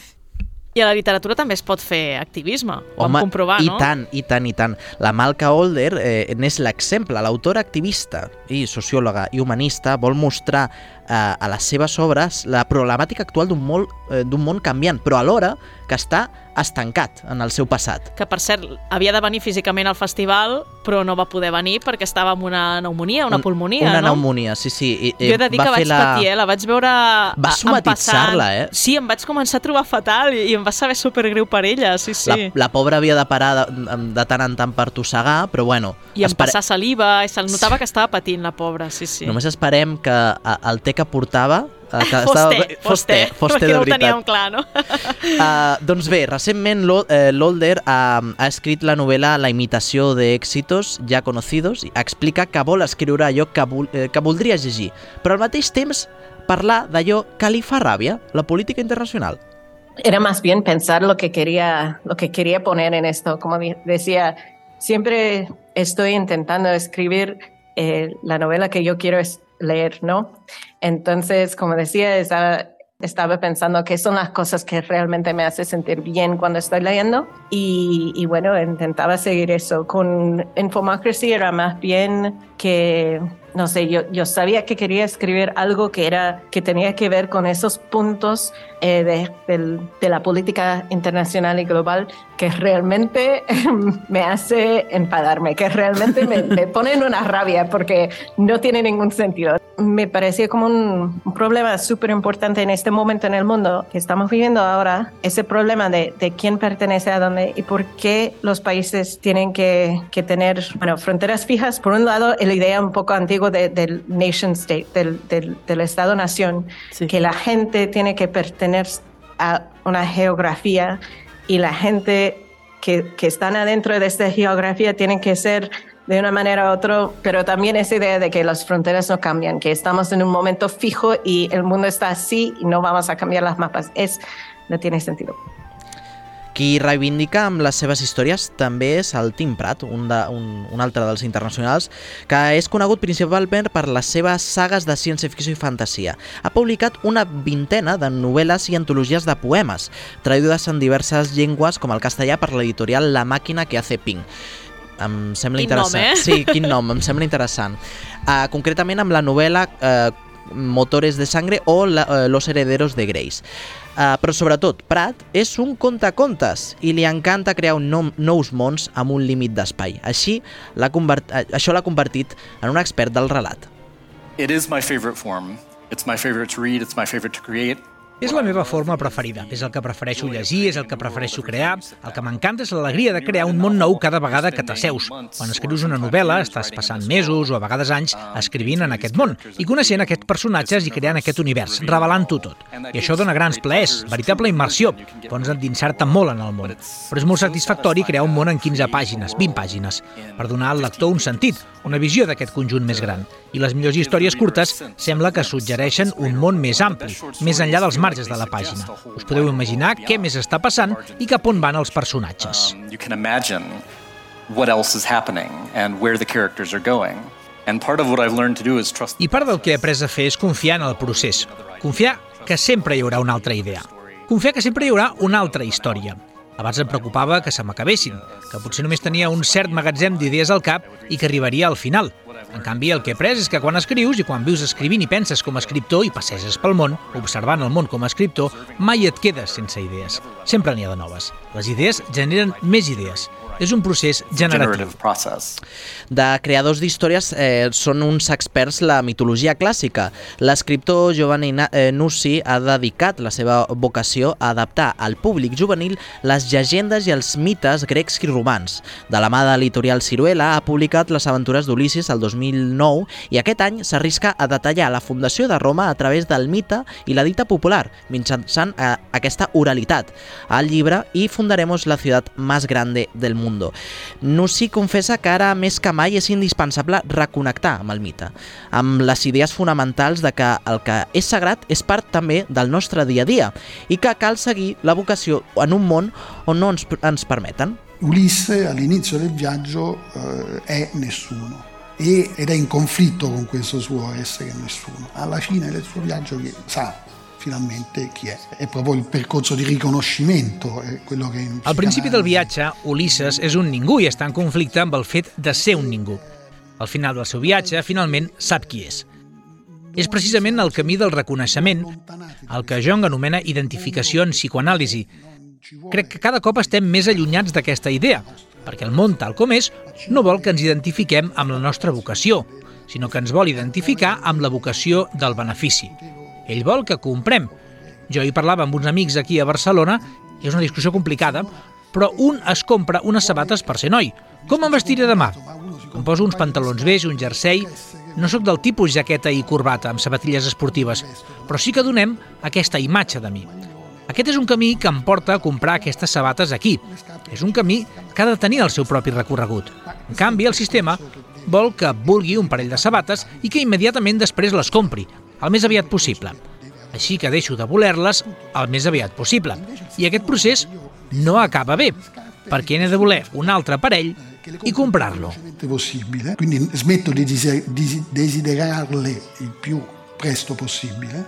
I a la literatura també es pot fer activisme, ho vam comprovar, i no? tant, i tant, i tant. La Malka Older eh, n'és l'exemple. L'autora activista i sociòloga i humanista vol mostrar eh, a les seves obres la problemàtica actual d'un món, eh, d'un món canviant, però alhora que està estancat en el seu passat. Que, per cert, havia de venir físicament al festival, però no va poder venir perquè estava amb una pneumonia, una pulmonia, Una no? pneumonia, sí, sí. I, Jo he de dir va que vaig la... patir, eh? La vaig veure... Va somatitzar-la, eh? Sí, em vaig començar a trobar fatal i, i em va saber supergreu per ella, sí, sí. La, la pobra havia de parar de, de tant en tant per tossegar, però bueno... I em espere- passar saliva, i se'l notava que estava patint, la pobra, sí, sí. Només esperem que eh, el té que portava... eh, Que Fos té, estava- fos té, fos té perquè de no ho veritat. teníem clar, no? Uh, doncs bé, recentment eh, l'Older ha, ha escrit la novel·la La imitació d'èxitos ja conocidos i explica que vol escriure allò que, vol, eh, que voldria llegir, però al mateix temps parlar d'allò que li fa ràbia, la política internacional. era más bien pensar lo que quería, lo que quería poner en esto. Como decía, siempre estoy intentando escribir eh, la novela que yo quiero leer, ¿no? Entonces, como decía, estaba, pensando qué son las cosas que realmente me hace sentir bien cuando estoy leyendo y, y bueno, intentaba seguir eso. Con Infomocracy era más bien que no sé, yo, yo sabía que quería escribir algo que, era, que tenía que ver con esos puntos eh, de, de, la política internacional y global que realmente me hace enfadarme, que realmente me, me pone en una rabia porque no tiene ningún sentido. Me parecía como un, problema súper importante en este momento en el mundo que estamos viviendo ahora, ese problema de, de quién pertenece a dónde y por qué los países tienen que, que tener bueno, fronteras fijas. Por un lado, la idea un poco antigua del nation state, del, del, del Estado-nación, que la gente tiene que pertenecer a una geografía y la gente que, que están adentro de esta geografía tienen que ser de una manera u otra, pero también esa idea de que las fronteras no cambian, que estamos en un momento fijo y el mundo está así y no vamos a cambiar las mapas, es, no tiene sentido. Qui reivindica amb les seves històries també és el Tim Pratt, un, de, un, un altre dels internacionals, que és conegut principalment per les seves sagues de ciència-ficció i fantasia. Ha publicat una vintena de novel·les i antologies de poemes, traduïdes en diverses llengües com el castellà per l'editorial La màquina que hace ping em sembla quin interessant. Nom, eh? Sí, quin nom, em sembla interessant. Uh, concretament amb la novel·la uh, Motores de sangre o la, uh, Los herederos de Grace. Uh, però sobretot, Prat és un contacontes i li encanta crear un nom, nous mons amb un límit d'espai. Així, convert, això l'ha convertit en un expert del relat. It is my favorite form. It's my favorite to read, it's my favorite to create. És la meva forma preferida, és el que prefereixo llegir, és el que prefereixo crear. El que m'encanta és l'alegria de crear un món nou cada vegada que t'asseus. Quan escrius una novel·la, estàs passant mesos o a vegades anys escrivint en aquest món i coneixent aquests personatges i creant aquest univers, revelant-ho tot. I això dona grans plaers, veritable immersió. Pots endinsar-te molt en el món. Però és molt satisfactori crear un món en 15 pàgines, 20 pàgines, per donar al lector un sentit, una visió d'aquest conjunt més gran. I les millors històries curtes sembla que suggereixen un món més ampli, més enllà dels marges de la pàgina. Us podeu imaginar què més està passant i cap on van els personatges. Um, you can imagine what else is happening and where the characters are going. And part of what I've learned to do is trust... I part del que he après a fer és confiar en el procés. Confiar que sempre hi haurà una altra idea. Confiar que sempre hi haurà una altra història. Abans em preocupava que se m'acabessin, que potser només tenia un cert magatzem d'idees al cap i que arribaria al final. En canvi, el que he après és que quan escrius i quan vius escrivint i penses com a escriptor i passeges pel món, observant el món com a escriptor, mai et quedes sense idees. Sempre n'hi ha de noves. Les idees generen més idees és un procés generatiu. De creadors d'històries eh, són uns experts la mitologia clàssica. L'escriptor Giovanni eh, Nussi ha dedicat la seva vocació a adaptar al públic juvenil les llegendes i els mites grecs i romans. De la mà de l'editorial Ciruela ha publicat les aventures d'Ulisses el 2009 i aquest any s'arrisca a detallar la fundació de Roma a través del mite i la dita popular, mitjançant eh, aquesta oralitat. Al llibre i fundaremos la ciutat més grande del món mundo. Nussi confessa que ara més que mai és indispensable reconnectar amb el mite, amb les idees fonamentals de que el que és sagrat és part també del nostre dia a dia i que cal seguir la vocació en un món on no ens, ens permeten. Ulisse all'inizio del viaggio eh, è nessuno ed è in conflitto con questo suo essere nessuno. Alla fine del suo viaggio sa finalmente chi è. È proprio il percorso di riconoscimento, quello che... Al principi del viatge, Ulisses és un ningú i està en conflicte amb el fet de ser un ningú. Al final del seu viatge, finalment, sap qui és. És precisament el camí del reconeixement, el que Jung anomena identificació en psicoanàlisi. Crec que cada cop estem més allunyats d'aquesta idea, perquè el món tal com és no vol que ens identifiquem amb la nostra vocació, sinó que ens vol identificar amb la vocació del benefici. Ell vol que comprem. Jo hi parlava amb uns amics aquí a Barcelona, i és una discussió complicada, però un es compra unes sabates per ser noi. Com em vestiré demà? Em poso uns pantalons beix, un jersei... No sóc del tipus jaqueta i corbata amb sabatilles esportives, però sí que donem aquesta imatge de mi. Aquest és un camí que em porta a comprar aquestes sabates aquí. És un camí que ha de tenir el seu propi recorregut. En canvi, el sistema vol que vulgui un parell de sabates i que immediatament després les compri, el més aviat possible. així que deixo de voler-les el més aviat possible. I aquest procés no acaba bé, perquè n'he de voler un altre parell i comprar-lo. possibile, quindi smetto di desi- di desiderarle il più presto possibile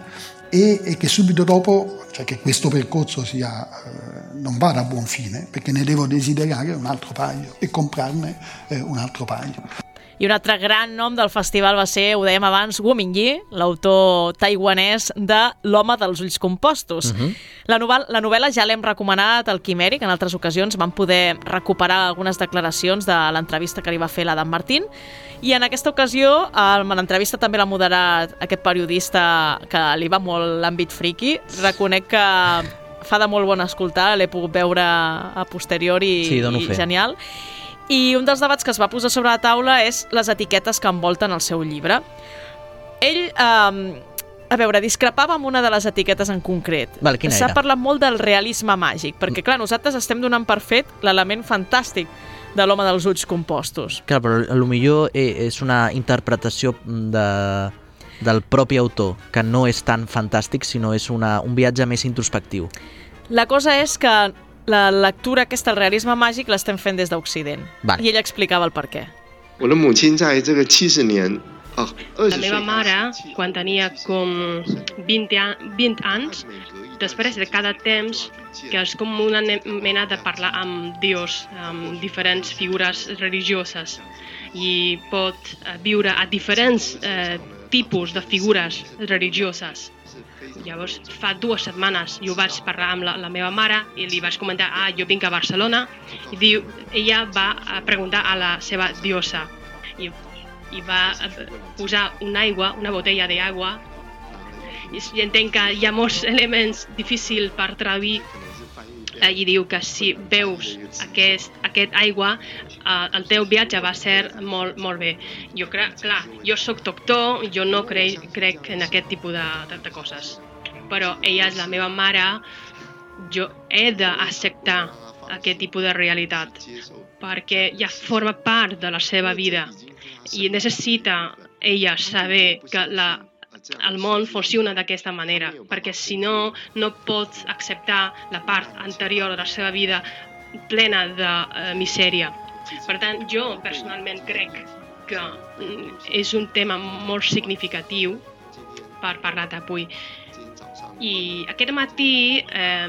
e, e che subito dopo, cioè che questo percorso sia, eh, non vada a buon fine, perché ne devo desiderare un altro paio e comprarne eh, un altro paio. I un altre gran nom del festival va ser, ho dèiem abans, Wu Mingyi, l'autor taiwanès de L'home dels ulls compostos. Mhm. la, novel la novel·la ja l'hem recomanat al Quimèric, en altres ocasions vam poder recuperar algunes declaracions de l'entrevista que li va fer l'Adam Martín, i en aquesta ocasió l'entrevista també l'ha moderat aquest periodista que li va molt l'àmbit friki. Reconec que fa de molt bon escoltar, l'he pogut veure a posteriori Sí, i fe. genial. I un dels debats que es va posar sobre la taula és les etiquetes que envolten el seu llibre. Ell, eh, a veure, discrepava amb una de les etiquetes en concret. Val, quina S'ha parlat molt del realisme màgic, perquè, clar, nosaltres estem donant per fet l'element fantàstic de l'home dels ulls compostos. Clar, però a lo millor eh, és una interpretació de, del propi autor, que no és tan fantàstic, sinó és una, un viatge més introspectiu. La cosa és que la lectura aquesta, el realisme màgic, l'estem fent des d'Occident. Vale. I ell explicava el per què. 我的母亲在这个七十年啊，二 La 十岁 meva mare, quan tenia com 20, a- 20 anys, després de cada temps, que és com una ne- mena de parlar amb Dios, amb diferents figures religioses, i pot eh, viure a diferents eh, tipus de figures religioses. Llavors, fa dues setmanes jo vaig parlar amb la, la meva mare i li vaig comentar, ah, jo vinc a Barcelona, i diu, ella va a preguntar a la seva diosa, i, i va eh, posar una aigua, una botella d'aigua, i, entenc que hi ha molts elements difícils per traduir eh, i diu que si veus aquest, aquest aigua, eh, el teu viatge va ser molt, molt bé. Jo crec, clar, jo sóc doctor, jo no crec, crec en aquest tipus de, de, de coses. Però ella és la meva mare, jo he d'acceptar aquest tipus de realitat perquè ja forma part de la seva vida i necessita ella saber que la, el món funciona d'aquesta manera, perquè si no, no pot acceptar la part anterior de la seva vida plena de eh, misèria. Per tant, jo personalment crec que mm, és un tema molt significatiu per parlar d'avui. I aquest matí, eh,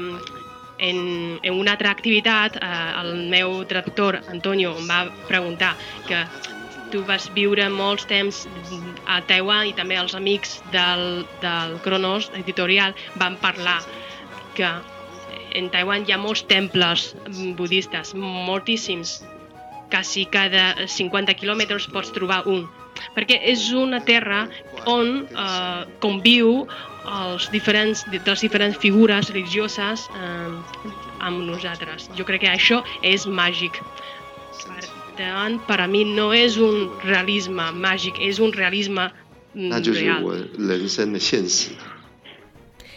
en, en una altra activitat, eh, el meu traductor, Antonio, em va preguntar que tu vas viure molts temps a Taiwan i també els amics del, del Cronos editorial van parlar que en Taiwan hi ha molts temples budistes, moltíssims, quasi cada 50 quilòmetres pots trobar un, perquè és una terra on eh, conviu els diferents, de les diferents figures religioses eh, amb nosaltres. Jo crec que això és màgic. Per tant, per a mi no és un realisme màgic, és un realisme mm, real.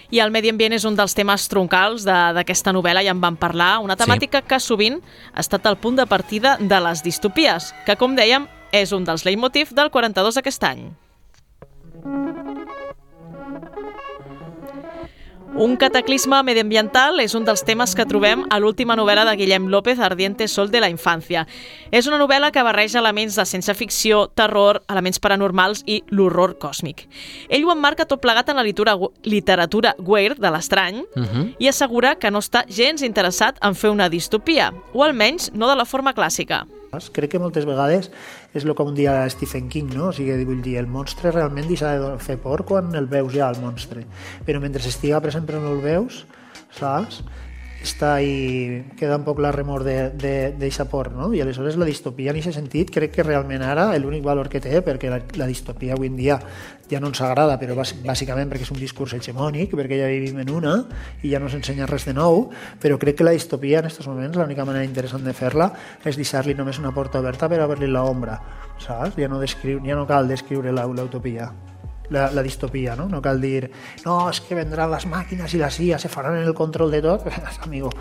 I el medi ambient és un dels temes troncals d'aquesta novel·la, ja en vam parlar, una temàtica sí. que sovint ha estat el punt de partida de les distopies, que, com dèiem, és un dels leitmotiv del 42 aquest any. Un cataclisme mediambiental és un dels temes que trobem a l'última novel·la de Guillem López, Ardiente Sol de la Infància. És una novel·la que barreja elements de ciència-ficció, terror, elements paranormals i l'horror còsmic. Ell ho emmarca tot plegat en la literatura, literatura weird de l'estrany Uh -huh. i assegura que no està gens interessat en fer una distopia, o almenys no de la forma clàssica. Crec que moltes vegades és el que un dia Stephen King, no? O sigui, vull dir, el monstre realment deixa de fer por quan el veus ja, el monstre. Però mentre estiga present però no el veus, saps? Està ahí, queda un poc la remor d'eixa por, no? I aleshores la distopia en aquest sentit crec que realment ara l'únic valor que té, perquè la, la distopia avui en dia ja no ens agrada, però bàs- bàsicament perquè és un discurs hegemònic, perquè ja vivim en una i ja no s'ensenya res de nou, però crec que la distopia en aquests moments l'única manera interessant de fer-la és deixar-li només una porta oberta per a veure-li l'ombra, saps? Ja no, descriu, ja no cal descriure l'utopia la, la distopia, no? No cal dir, no, és que vendran les màquines i la CIA se faran el control de tot. Amigo,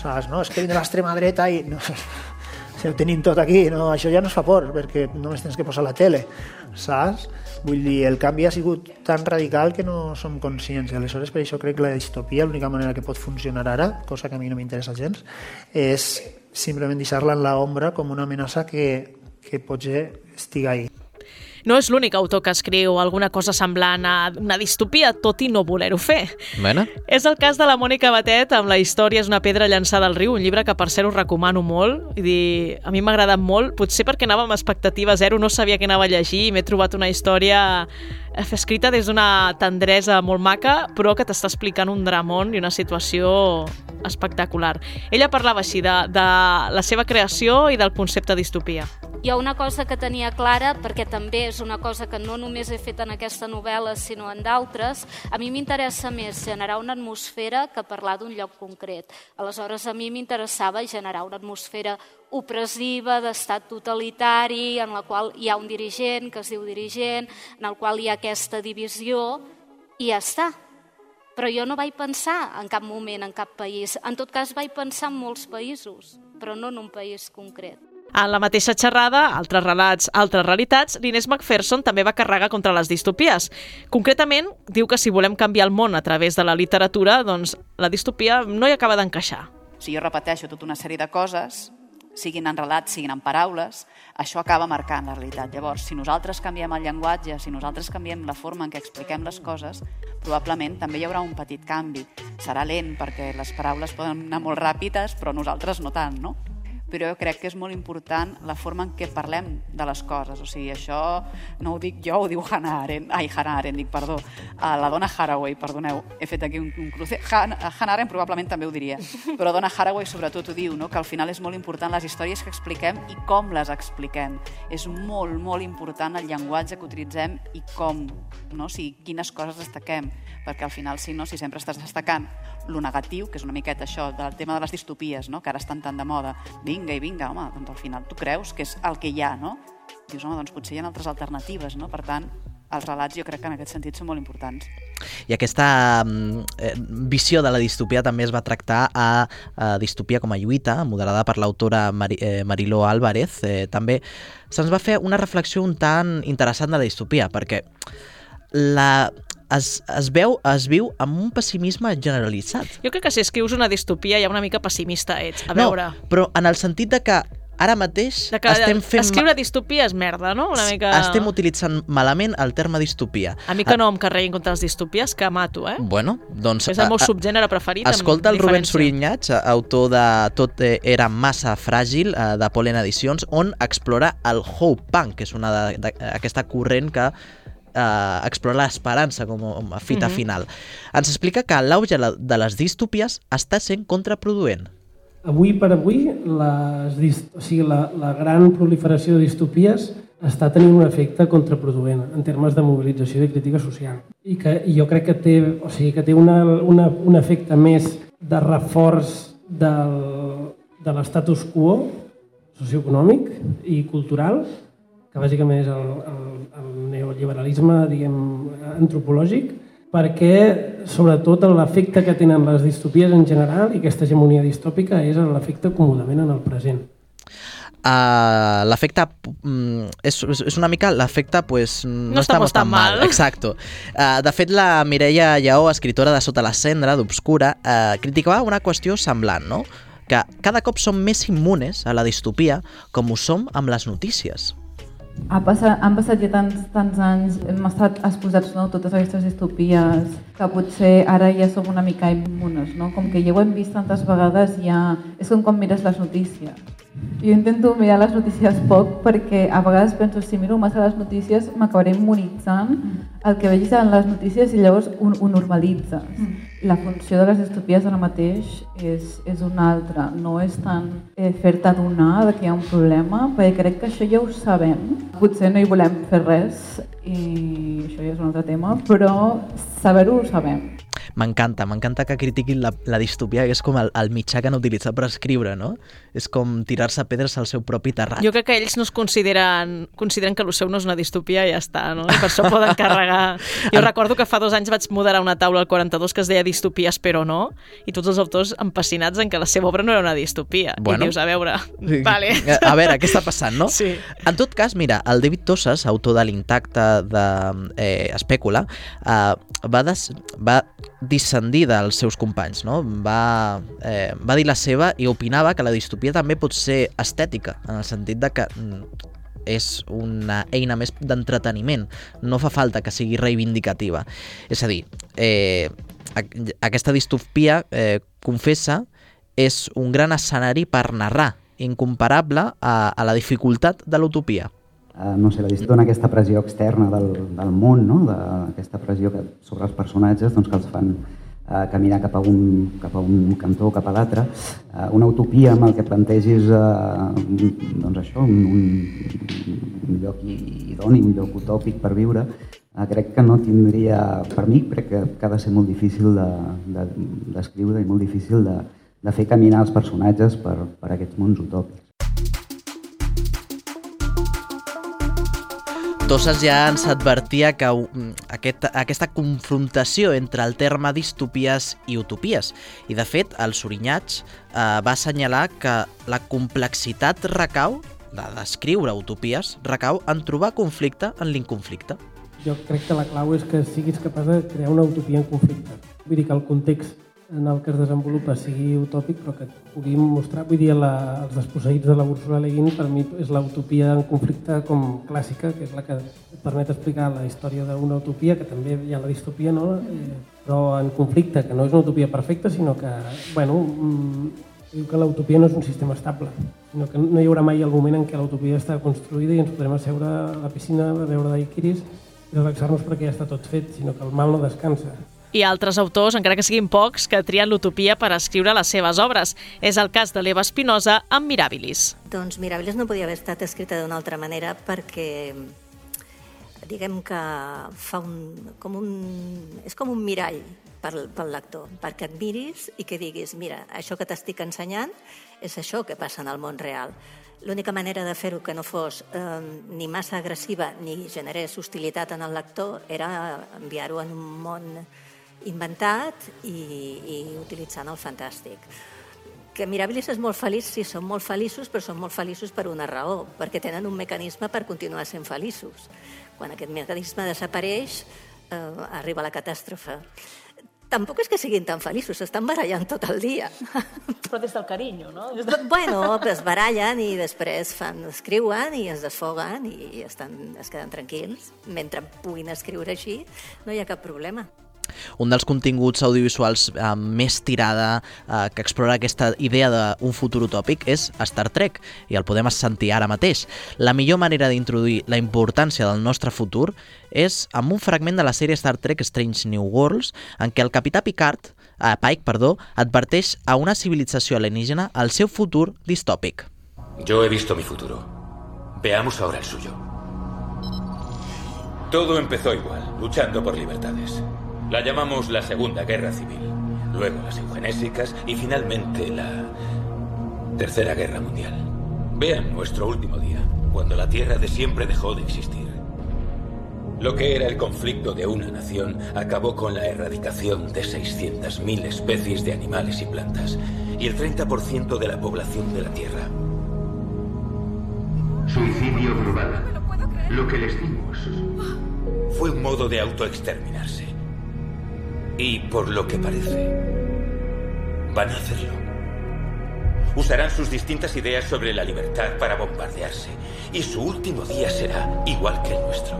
saps, no? És que vindrà l'extrema dreta i... No, si ho tenim tot aquí, no? això ja no es fa por, perquè només tens que posar la tele, saps? Vull dir, el canvi ha sigut tan radical que no som conscients, i aleshores per això crec que la distopia, l'única manera que pot funcionar ara, cosa que a mi no m'interessa gens, és simplement deixar-la en l'ombra com una amenaça que, que potser estigui ahí. No és l'únic autor que escriu alguna cosa semblant a una distopia, tot i no voler-ho fer. Bueno. És el cas de la Mònica Batet amb La història és una pedra llançada al riu, un llibre que per cert us recomano molt. I dir, a mi m'ha agradat molt, potser perquè anava amb expectativa zero, no sabia què anava a llegir i m'he trobat una història eh, escrita des d'una tendresa molt maca, però que t'està explicant un dramón i una situació espectacular. Ella parlava així de, de la seva creació i del concepte distopia. Hi ha una cosa que tenia clara, perquè també és una cosa que no només he fet en aquesta novel·la, sinó en d'altres, a mi m'interessa més generar una atmosfera que parlar d'un lloc concret. Aleshores, a mi m'interessava generar una atmosfera opressiva, d'estat totalitari, en la qual hi ha un dirigent que es diu dirigent, en el qual hi ha aquesta divisió, i ja està. Però jo no vaig pensar en cap moment en cap país. En tot cas, vaig pensar en molts països, però no en un país concret. En la mateixa xerrada, altres relats, altres realitats, l'Inés McPherson també va carregar contra les distopies. Concretament, diu que si volem canviar el món a través de la literatura, doncs la distopia no hi acaba d'encaixar. Si jo repeteixo tota una sèrie de coses, siguin en relats, siguin en paraules, això acaba marcant la realitat. Llavors, si nosaltres canviem el llenguatge, si nosaltres canviem la forma en què expliquem les coses, probablement també hi haurà un petit canvi. Serà lent perquè les paraules poden anar molt ràpides, però nosaltres no tant, no? Però crec que és molt important la forma en què parlem de les coses. O sigui, això no ho dic jo, ho diu Hannah Arendt, ai, Hannah Arendt, dic, perdó, uh, la dona Haraway, perdoneu, he fet aquí un, un cruce. Han, Hannah Arendt probablement també ho diria, però dona Haraway sobretot ho diu, no? que al final és molt important les històries que expliquem i com les expliquem. És molt, molt important el llenguatge que utilitzem i com, no? o sigui, quines coses destaquem, perquè al final, si no, si sempre estàs destacant lo negatiu, que és una miqueta això, del tema de les distopies, no? que ara estan tan de moda, vinga i vinga, home, doncs al final tu creus que és el que hi ha, no? Dius, home, doncs potser hi ha altres alternatives, no? Per tant, els relats jo crec que en aquest sentit són molt importants. I aquesta eh, visió de la distopia també es va tractar a, a Distopia com a lluita, moderada per l'autora Mari, eh, Mariló Álvarez. Eh, també se'ns va fer una reflexió un tant interessant de la distopia, perquè la, es, es veu, es viu amb un pessimisme generalitzat. Jo crec que si escrius una distopia ja una mica pessimista ets. A veure... No, però en el sentit de que ara mateix de que estem fent... Escriure distopia és merda, no? Una mica... Estem utilitzant malament el terme distopia. A mi que no em carreguin contra les distopies, que mato, eh? Bueno, doncs... És el meu subgènere preferit. Escolta el Rubén Sorinyats, autor de Tot era massa fràgil, eh, de Polen Edicions, on explora el Hope Punk, que és una d'aquesta corrent que eh, explora l'esperança com a fita uh -huh. final. Ens explica que l'auge de les distopies està sent contraproduent. Avui per avui, les, o sigui, la, la gran proliferació de distopies està tenint un efecte contraproduent en termes de mobilització i de crítica social. I, que, i jo crec que té, o sigui, que té una, una, un efecte més de reforç del, de l'estatus quo socioeconòmic i cultural, que bàsicament és el, el, el neoliberalisme diguem, antropològic, perquè sobretot l'efecte que tenen les distopies en general i aquesta hegemonia distòpica és l'efecte acomodament en el present. Uh, l'efecte mm, és, és una mica l'efecte pues, no, no estamos tan mal. mal. Exacto. Uh, de fet, la Mireia Lleó, escritora de Sota la cendra, d'Obscura, uh, criticava una qüestió semblant, no? que cada cop som més immunes a la distopia com ho som amb les notícies. Ha passat, han passat ja tants, tants anys, hem estat exposats no, totes aquestes distopies, que potser ara ja som una mica immunes, no? Com que ja ho hem vist tantes vegades, ja... És com quan mires les notícies. Jo intento mirar les notícies poc perquè a vegades penso si miro massa les notícies m'acabaré immunitzant el que vegis en les notícies i llavors ho, ho normalitzes. Mm. La funció de les distopies ara mateix és, és una altra. No és tant eh, fer-te adonar que hi ha un problema, perquè crec que això ja ho sabem. Potser no hi volem fer res i això ja és un altre tema, però saber-ho ho sabem. M'encanta, m'encanta que critiquin la, la distopia, que és com el, el mitjà que han utilitzat per escriure, no? És com tirar-se pedres al seu propi terrat. Jo crec que ells no es consideren, consideren que el seu no és una distopia i ja està, no? I per això poden carregar... Jo recordo que fa dos anys vaig moderar una taula al 42 que es deia Distopies però no, i tots els autors empassinats en que la seva obra no era una distopia. Bueno. I dius, a veure, vale. A veure, què està passant, no? Sí. En tot cas, mira, el David Tosses, autor de l'intacte de eh, Espècula, eh, va, des, va discendir dels seus companys, no? Va, eh, va dir la seva i opinava que la distopia també pot ser estètica, en el sentit de que mm, és una eina més d'entreteniment, no fa falta que sigui reivindicativa. És a dir, eh, aqu- aquesta distopia, eh, confessa, és un gran escenari per narrar, incomparable a, a la dificultat de l'utopia. Eh, no sé, la distopia dona aquesta pressió externa del, del món, no? de, aquesta pressió que, sobre els personatges doncs, que els fan eh, caminar cap a, un, cap a un cantó o cap a l'altre. Eh, una utopia amb el que plantegis eh, doncs això, un, un, un lloc idoni, un lloc utòpic per viure, eh, crec que no tindria, per mi, crec que, que ha de ser molt difícil d'escriure de, d'escriure i molt difícil de, de fer caminar els personatges per, per aquests mons utòpics. Tosses ja ens advertia que mm, aquest, aquesta confrontació entre el terme distopies i utopies. I, de fet, el Sorinyats eh, va assenyalar que la complexitat recau, de descriure utopies, recau en trobar conflicte en l'inconflicte. Jo crec que la clau és que siguis capaç de crear una utopia en conflicte. Vull dir que el context en el que es desenvolupa sigui utòpic, però que pugui mostrar... Vull dir, la, els desposseïts de la Úrsula Le Guin, per mi, és l'utopia en conflicte com clàssica, que és la que et permet explicar la història d'una utopia, que també hi ha la distopia, no? Eh, però en conflicte, que no és una utopia perfecta, sinó que, bueno, mm, diu que l'utopia no és un sistema estable, sinó que no hi haurà mai el moment en què l'utopia està construïda i ens podrem asseure a la piscina a veure daiquiris i relaxar-nos perquè ja està tot fet, sinó que el mal no descansa. I altres autors, encara que siguin pocs, que trien l'utopia per escriure les seves obres. És el cas de l'Eva Espinosa amb Mirabilis. Doncs Mirabilis no podia haver estat escrita d'una altra manera perquè diguem que fa un, com un, és com un mirall pel, pel lector, perquè et miris i que diguis, mira, això que t'estic ensenyant és això que passa en el món real. L'única manera de fer-ho que no fos eh, ni massa agressiva ni generés hostilitat en el lector era enviar-ho en un món inventat i, i utilitzant el fantàstic que Mirabilis és molt feliç, sí, són molt feliços, però són molt feliços per una raó, perquè tenen un mecanisme per continuar sent feliços. Quan aquest mecanisme desapareix, eh, arriba la catàstrofe. Tampoc és que siguin tan feliços, s'estan barallant tot el dia. Però des del carinyo, no? Bueno, es barallen i després fan, escriuen i es desfoguen i estan, es queden tranquils. Mentre puguin escriure així, no hi ha cap problema. Un dels continguts audiovisuals eh, més tirada eh, que explora aquesta idea d'un futur utòpic és Star Trek, i el podem sentir ara mateix. La millor manera d'introduir la importància del nostre futur és amb un fragment de la sèrie Star Trek Strange New Worlds, en què el capità Picard, eh, Pike perdó, adverteix a una civilització alienígena el seu futur distòpic. Yo he visto mi futuro. Veamos ahora el suyo. Todo empezó igual, luchando por libertades. La llamamos la Segunda Guerra Civil, luego las eugenésicas y finalmente la Tercera Guerra Mundial. Vean nuestro último día, cuando la Tierra de siempre dejó de existir. Lo que era el conflicto de una nación acabó con la erradicación de 600.000 especies de animales y plantas y el 30% de la población de la Tierra. Suicidio global. Lo que les dimos. Fue un modo de autoexterminarse. Y por lo que parece, van a hacerlo. Usarán sus distintas ideas sobre la libertad para bombardearse. Y su último día será igual que el nuestro.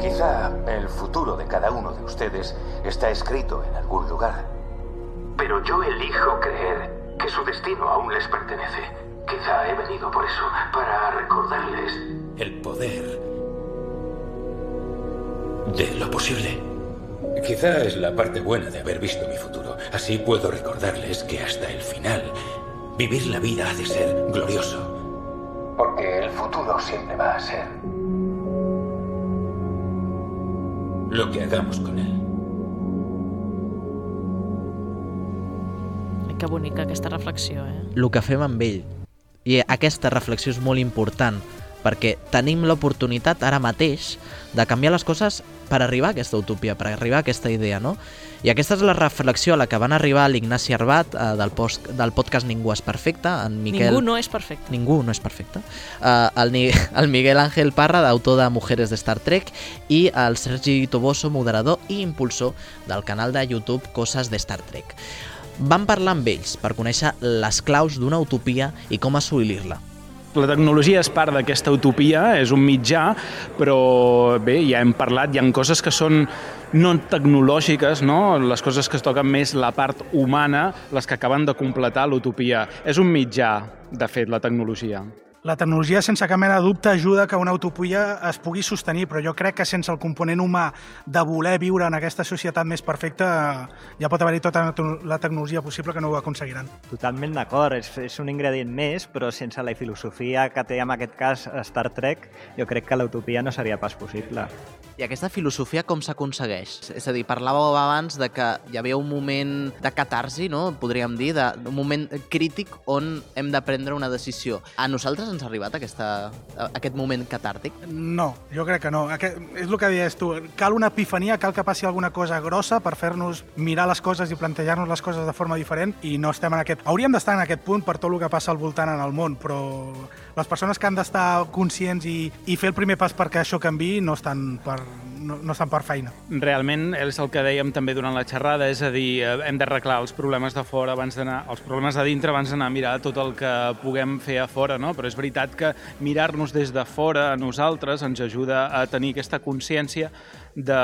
Quizá el futuro de cada uno de ustedes está escrito en algún lugar. Pero yo elijo creer que su destino aún les pertenece. Quizá he venido por eso, para recordarles. El poder de lo posible. Quizá es la parte buena de haber visto mi futuro. Así puedo recordarles que hasta el final, vivir la vida ha de ser glorioso. Porque el futuro siempre va a ser lo que hagamos con él. Que bonica aquesta reflexió, eh? El que fem amb ell. I aquesta reflexió és molt important, perquè tenim l'oportunitat ara mateix de canviar les coses per arribar a aquesta utopia, per arribar a aquesta idea, no? I aquesta és la reflexió a la que van arribar l'Ignasi Arbat eh, del, post, del podcast Ningú és perfecte, en Miquel... Ningú no és perfecte. Ningú no és perfecte. Uh, el, el Miguel Ángel Parra, d'autor de Mujeres de Star Trek, i el Sergi Toboso, moderador i impulsor del canal de YouTube Coses de Star Trek. Vam parlar amb ells per conèixer les claus d'una utopia i com assolir-la. La tecnologia és part d'aquesta utopia, és un mitjà, però bé, ja hem parlat, hi ha coses que són no tecnològiques, no? les coses que es toquen més la part humana, les que acaben de completar l'utopia. És un mitjà, de fet, la tecnologia. La tecnologia, sense cap mena de dubte, ajuda que una utopia es pugui sostenir, però jo crec que sense el component humà de voler viure en aquesta societat més perfecta, ja pot haver-hi tota la tecnologia possible que no ho aconseguiran. Totalment d'acord, és, és un ingredient més, però sense la filosofia que té en aquest cas Star Trek, jo crec que l'utopia no seria pas possible. I aquesta filosofia com s'aconsegueix? És a dir, parlàveu abans de que hi havia un moment de catarsi, no? podríem dir, de, un moment crític on hem de prendre una decisió. A nosaltres ens ha arribat aquesta, aquest moment catàrtic? No, jo crec que no. Aquest, és el que deies tu. Cal una epifania, cal que passi alguna cosa grossa per fer-nos mirar les coses i plantejar-nos les coses de forma diferent i no estem en aquest... Hauríem d'estar en aquest punt per tot el que passa al voltant en el món, però les persones que han d'estar conscients i, i fer el primer pas perquè això canvi no estan per, no, no estan per feina. Realment és el que dèiem també durant la xerrada, és a dir, eh, hem d'arreglar els problemes de fora abans d'anar, els problemes de dintre abans d'anar a mirar tot el que puguem fer a fora, no? Però és veritat que mirar-nos des de fora a nosaltres ens ajuda a tenir aquesta consciència de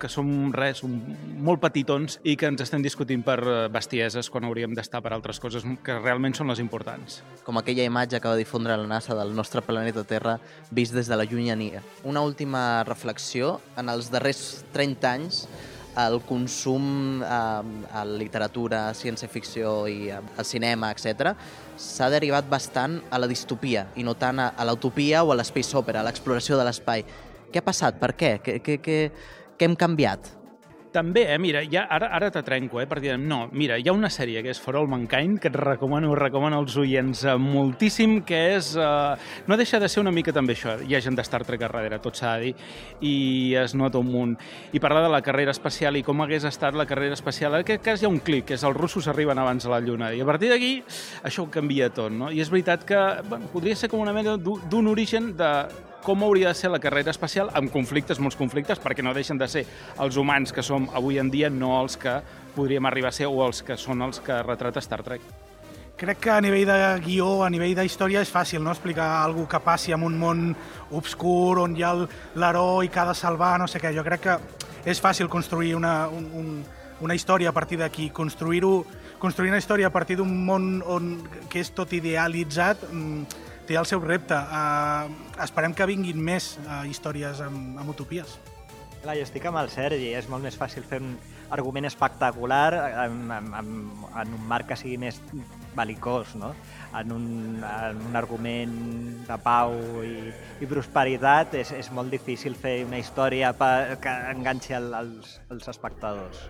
que som res, som molt petitons i que ens estem discutint per eh, bestieses quan hauríem d'estar per altres coses que realment són les importants. Com aquella imatge que va difondre la NASA del nostre planeta Terra vist des de la llunyania. Una última reflexió. En els darrers 30 anys el consum eh, a literatura, ciència-ficció i eh, al cinema, etc s'ha derivat bastant a la distopia i no tant a, a l'utopia o a l'espace opera, a l'exploració de l'espai. Què ha passat? Per què? Què, què, què, què hem canviat? També, eh, mira, ja, ara, ara te trenco, eh, perquè no, mira, hi ha una sèrie que és For All Mankind, que et recomano, recomano als oients eh, moltíssim, que és... Eh, no deixa de ser una mica també això, hi ha gent de Star Trek a darrere, tot s'ha de dir, i es nota un munt. I parla de la carrera espacial i com hagués estat la carrera espacial. En aquest cas hi ha un clic, que és els russos arriben abans a la Lluna, i a partir d'aquí això ho canvia tot, no? I és veritat que bueno, podria ser com una mena d'un origen de com hauria de ser la carrera espacial amb conflictes, molts conflictes, perquè no deixen de ser els humans que som avui en dia, no els que podríem arribar a ser o els que són els que retrata Star Trek. Crec que a nivell de guió, a nivell d'història, és fàcil no? explicar alguna que passi en un món obscur on hi ha l'heroi que ha de salvar, no sé què. Jo crec que és fàcil construir una, un, un, una història a partir d'aquí. Construir-ho construir una història a partir d'un món on, que és tot idealitzat mm, té el seu repte. Uh, esperem que vinguin més uh, històries amb, amb utopies. Clar, jo estic amb el Sergi, és molt més fàcil fer un argument espectacular en, en, en, un marc que sigui més belicós, no? En un, en un argument de pau i, i prosperitat és, és molt difícil fer una història per, que enganxi el, els, els espectadors.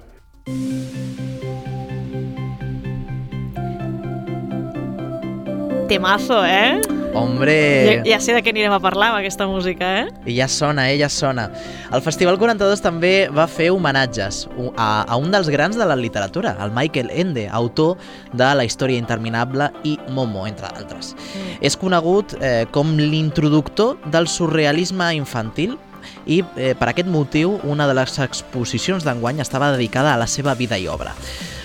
Temazo, eh? Hombre... Ja, ja sé de què anirem a parlar amb aquesta música, eh? I ja sona, eh? Ja sona. El Festival 42 també va fer homenatges a, a un dels grans de la literatura, el Michael Ende, autor de La història interminable i Momo, entre d'altres. Mm. És conegut eh, com l'introductor del surrealisme infantil i eh, per aquest motiu una de les exposicions d'enguany estava dedicada a la seva vida i obra.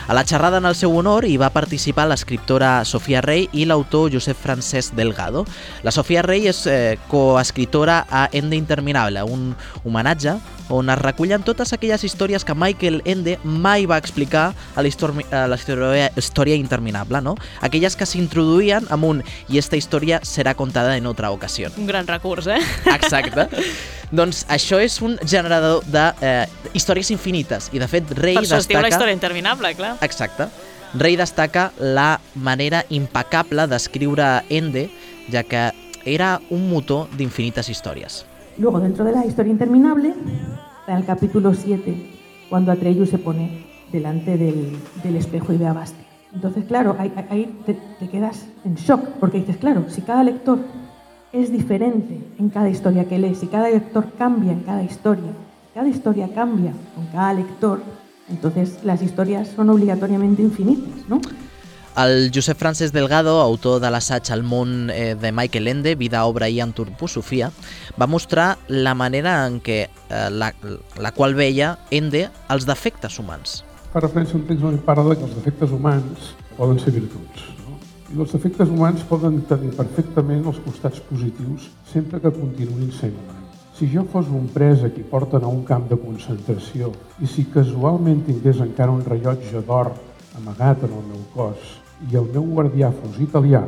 A la xerrada en el seu honor hi va participar l'escriptora Sofia Rey i l'autor Josep Francesc Delgado. La Sofia Rey és eh, coescriptora a Ende Interminable, un homenatge on es recullen totes aquelles històries que Michael Ende mai va explicar a la a la història, història interminable, no? Aquelles que s'introduïen amb un i esta història serà contada en otra ocasió. Un gran recurs, eh? Exacte. doncs això és un generador de eh, històries infinites i de fet Rey per això destaca... es diu la història interminable, clar. Exacte. Rey destaca la manera impecable d'escriure Ende, ja que era un motor d'infinites històries. Luego, dentro de la historia interminable, en el capítulo 7, cuando Atreyu se pone delante del, del espejo y ve a Basti. Entonces, claro, ahí, ahí te, te, quedas en shock, porque dices, claro, si cada lector es diferente en cada historia que lee, si cada lector cambia en cada historia, cada historia cambia con cada lector, entonces las historias son obligatoriamente infinitas, ¿no? El Josep Francesc Delgado, autor de l'assaig El món eh, de Michael Ende, Vida, obra i antroposofia, va mostrar la manera en què eh, la, la qual veia Ende els defectes humans. Fa referència a un text on parla que els defectes humans poden ser virtuts. I els defectes humans poden tenir perfectament els costats positius sempre que continuïn sent humans. Si jo fos un pres a qui porten a un camp de concentració i si casualment tingués encara un rellotge d'or amagat en el meu cos i el meu guardià fos italià,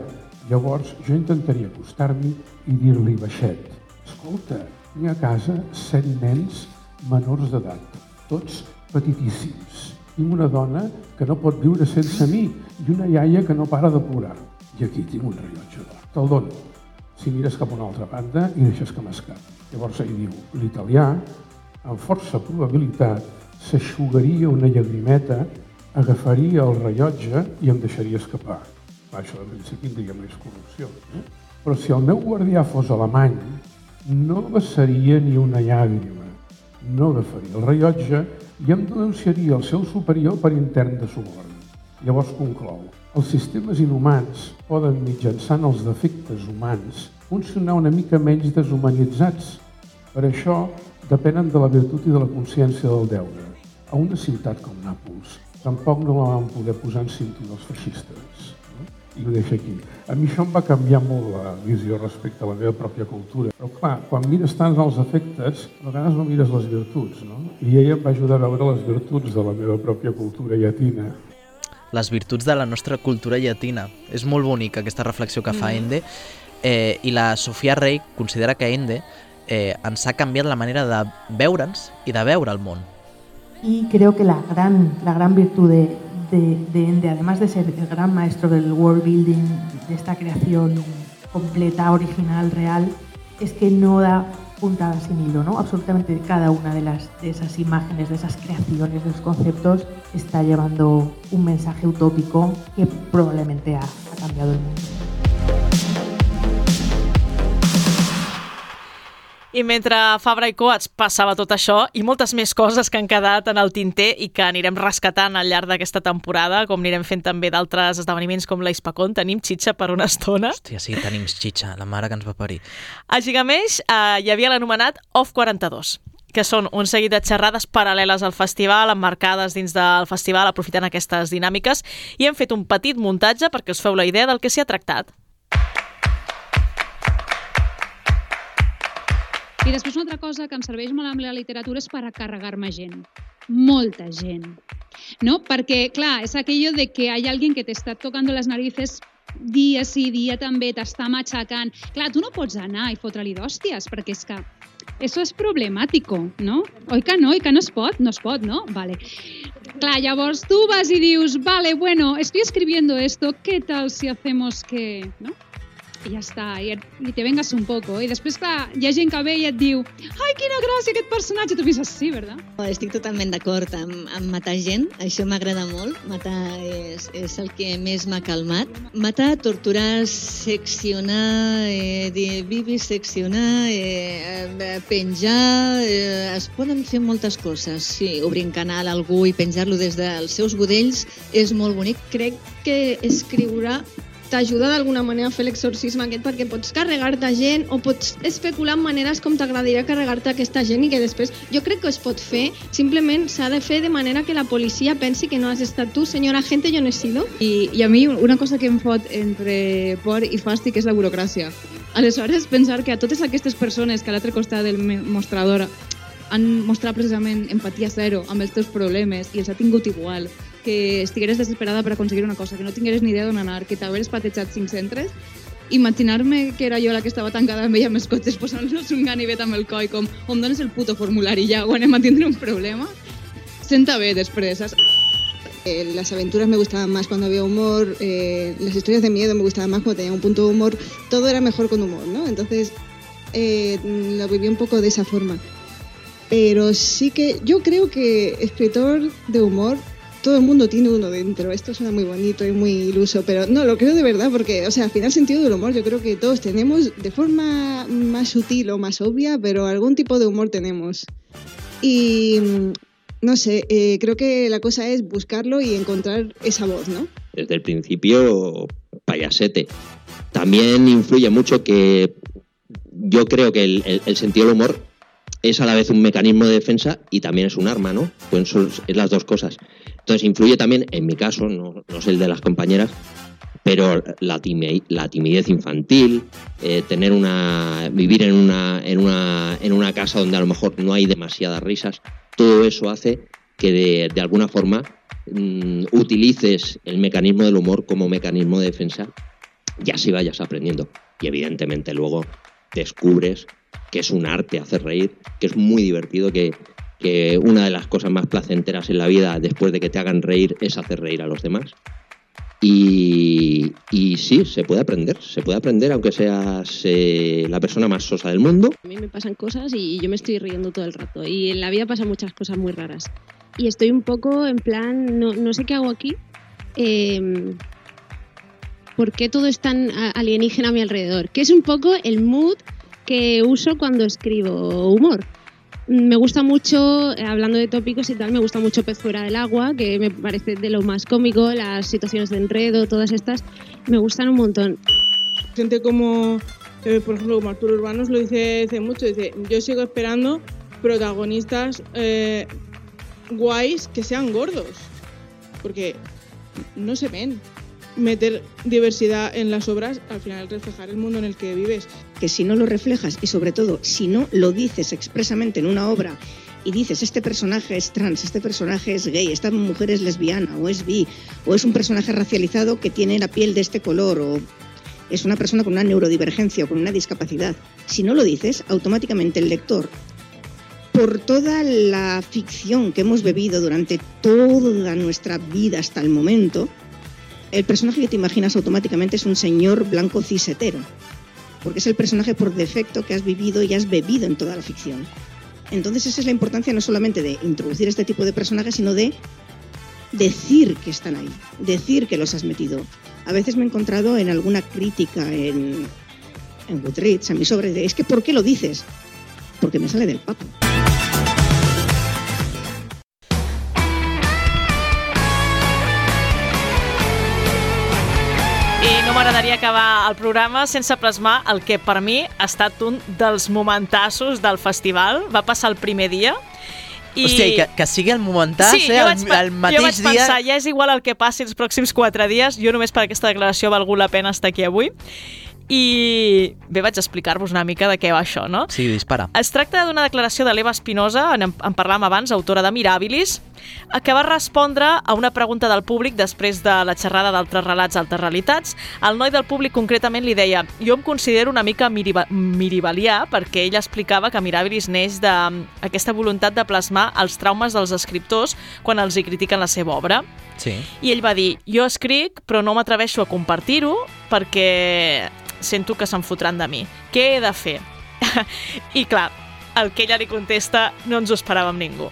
llavors jo intentaria acostar-m'hi i dir-li baixet, escolta, tinc a casa set nens menors d'edat, tots petitíssims. Tinc una dona que no pot viure sense mi i una iaia que no para de plorar. I aquí tinc un rellotge d'or. Te'l dono. Si mires cap a una altra banda i deixes que m'escapi. Llavors ell diu, l'italià, amb força probabilitat, s'aixugaria una llagrimeta agafaria el rellotge i em deixaria escapar. Va, això de principi en diguem més corrupció. Eh? Però si el meu guardià fos alemany, no vessaria ni una llàgrima, no agafaria el rellotge i em denunciaria el seu superior per intern de suborn. Llavors conclou, els sistemes inhumans poden, mitjançant els defectes humans, funcionar una mica menys deshumanitzats. Per això depenen de la virtut i de la consciència del deure. A una ciutat com Nàpols, tampoc no la van poder posar en cintura els feixistes. I ho deixo aquí. A mi això em va canviar molt la visió respecte a la meva pròpia cultura. Però clar, quan mires tant els efectes, a vegades no mires les virtuts, no? I ella em va ajudar a veure les virtuts de la meva pròpia cultura llatina. Les virtuts de la nostra cultura llatina. És molt bonica aquesta reflexió que fa mm. Ende. Eh, I la Sofia Rey considera que Ende eh, ens ha canviat la manera de veure'ns i de veure el món. Y creo que la gran, la gran virtud de, de, de Ende, además de ser el gran maestro del world building, de esta creación completa, original, real, es que no da puntada sin hilo, ¿no? Absolutamente cada una de, las, de esas imágenes, de esas creaciones, de esos conceptos, está llevando un mensaje utópico que probablemente ha, ha cambiado el mundo. I mentre Fabra i Coats passava tot això i moltes més coses que han quedat en el tinter i que anirem rescatant al llarg d'aquesta temporada, com anirem fent també d'altres esdeveniments com l'Ispacón, tenim xitxa per una estona. Hòstia, sí, tenim xitxa, la mare que ens va parir. A Gigameix eh, hi havia l'anomenat Off 42 que són un seguit de xerrades paral·leles al festival, emmarcades dins del festival, aprofitant aquestes dinàmiques, i hem fet un petit muntatge perquè us feu la idea del que s'hi ha tractat. I després una altra cosa que em serveix molt amb la literatura és per a carregar-me gent. Molta gent. ¿No? Perquè, clar, és aquello de que hay alguien que te está tocando las narices dia sí, dia també, t'està matxacant. Clar, tu no pots anar i fotre-li d'hòsties, perquè és que eso es problemático, ¿no? Oi que no? Oi que no es pot? No es pot, no? Vale. Clar, llavors tu vas i dius, vale, bueno, estoy escribiendo esto, ¿qué tal si hacemos que...? ¿no? I ja està, i, et, i te vengas un poco. I després, clar, hi ha gent que ve i et diu ai, quina gràcia aquest personatge, tu penses, sí, verdad? Estic totalment d'acord amb, amb matar gent, això m'agrada molt, matar és, és el que més m'ha calmat. Matar, torturar, seccionar, eh, viviseccionar, eh, eh, penjar, eh, es poden fer moltes coses. Sí, obrir un canal a algú i penjar-lo des dels seus budells és molt bonic. Crec que escriure t'ajuda d'alguna manera a fer l'exorcisme aquest perquè pots carregar-te gent o pots especular en maneres com t'agradaria carregar-te aquesta gent i que després jo crec que es pot fer, simplement s'ha de fer de manera que la policia pensi que no has estat tu, senyora gente, jo no he sido. I, I a mi una cosa que em fot entre por i fàstic és la burocràcia. Aleshores, pensar que a totes aquestes persones que a l'altre costat del mostrador han mostrat precisament empatia zero amb els teus problemes i els ha tingut igual que estigueres desesperada per aconseguir una cosa, que no tingueres ni idea d'on anar, que t'haveres patejat cinc centres, imaginar-me que era jo la que estava tancada amb ella amb els cotxes posant-nos un ganivet amb el coi com on dones el puto formulari ja o anem a tindre un problema senta bé després saps? Eh, las aventuras me gustaban más cuando había humor, eh, las historias de miedo me gustaban más cuando tenía un punto de humor, todo era mejor con humor, ¿no? Entonces eh, lo viví un poco de esa forma. pero sí que yo creo que escritor de humor todo el mundo tiene uno dentro. Esto suena muy bonito y muy iluso, pero no, lo creo de verdad, porque, o sea, al final, sentido del humor, yo creo que todos tenemos de forma más sutil o más obvia, pero algún tipo de humor tenemos. Y no sé, eh, creo que la cosa es buscarlo y encontrar esa voz, ¿no? Desde el principio, payasete. También influye mucho que yo creo que el, el- el sentido del humor es a la vez un mecanismo de defensa y también es un arma, ¿no? Pues son las dos cosas. Entonces influye también, en mi caso, no, no sé el de las compañeras, pero la timidez infantil, eh, tener una, vivir en una, en, una, en una casa donde a lo mejor no hay demasiadas risas, todo eso hace que de, de alguna forma mm, utilices el mecanismo del humor como mecanismo de defensa y así vayas aprendiendo. Y evidentemente luego descubres que es un arte hacer reír, que es muy divertido, que, que una de las cosas más placenteras en la vida después de que te hagan reír es hacer reír a los demás. Y, y sí, se puede aprender, se puede aprender aunque seas la persona más sosa del mundo. A mí me pasan cosas y yo me estoy riendo todo el rato. Y en la vida pasan muchas cosas muy raras. Y estoy un poco en plan, no, no sé qué hago aquí. eh, ¿Por qué todo es tan alienígena a mi alrededor? Que es un poco el mood que uso cuando escribo humor. Me gusta mucho, eh, hablando de tópicos y tal, me gusta mucho Pez fuera del agua, que me parece de lo más cómico, las situaciones de enredo, todas estas, me gustan un montón. Gente como, eh, por ejemplo, como Arturo Urbanos lo dice hace mucho, dice, yo sigo esperando protagonistas eh, guays que sean gordos, porque no se ven. Meter diversidad en las obras, al final reflejar el mundo en el que vives. Que si no lo reflejas y sobre todo si no lo dices expresamente en una obra y dices este personaje es trans, este personaje es gay, esta mujer es lesbiana o es bi o es un personaje racializado que tiene la piel de este color o es una persona con una neurodivergencia o con una discapacidad. Si no lo dices, automáticamente el lector por toda la ficción que hemos bebido durante toda nuestra vida hasta el momento, el personaje que te imaginas automáticamente es un señor blanco cisetero porque es el personaje por defecto que has vivido y has bebido en toda la ficción. Entonces esa es la importancia no solamente de introducir este tipo de personajes, sino de decir que están ahí, decir que los has metido. A veces me he encontrado en alguna crítica en, en Goodreads a mi sobre de, es que ¿por qué lo dices? Porque me sale del papo. No m'agradaria acabar el programa sense plasmar el que per mi ha estat un dels momentassos del festival. Va passar el primer dia i... Hòstia, i que, que sigui el momentàs, sí, eh? El, vaig, pe- el jo mateix vaig dia... pensar, ja és igual el que passi els pròxims quatre dies, jo només per aquesta declaració ha valgut la pena estar aquí avui. I bé, vaig explicar-vos una mica de què va això, no? Sí, dispara. Es tracta d'una declaració de l'Eva Espinosa, en, en parlàvem abans, autora de Mirabilis, que va respondre a una pregunta del públic després de la xerrada d'altres relats altres realitats. El noi del públic concretament li deia jo em considero una mica miriba, miribalià perquè ell explicava que Mirabilis neix d'aquesta voluntat de plasmar els traumes dels escriptors quan els hi critiquen la seva obra. Sí. I ell va dir, jo escric, però no m'atreveixo a compartir-ho perquè sento que se'n fotran de mi. Què he de fer? I clar, el que ella li contesta no ens ho esperàvem ningú.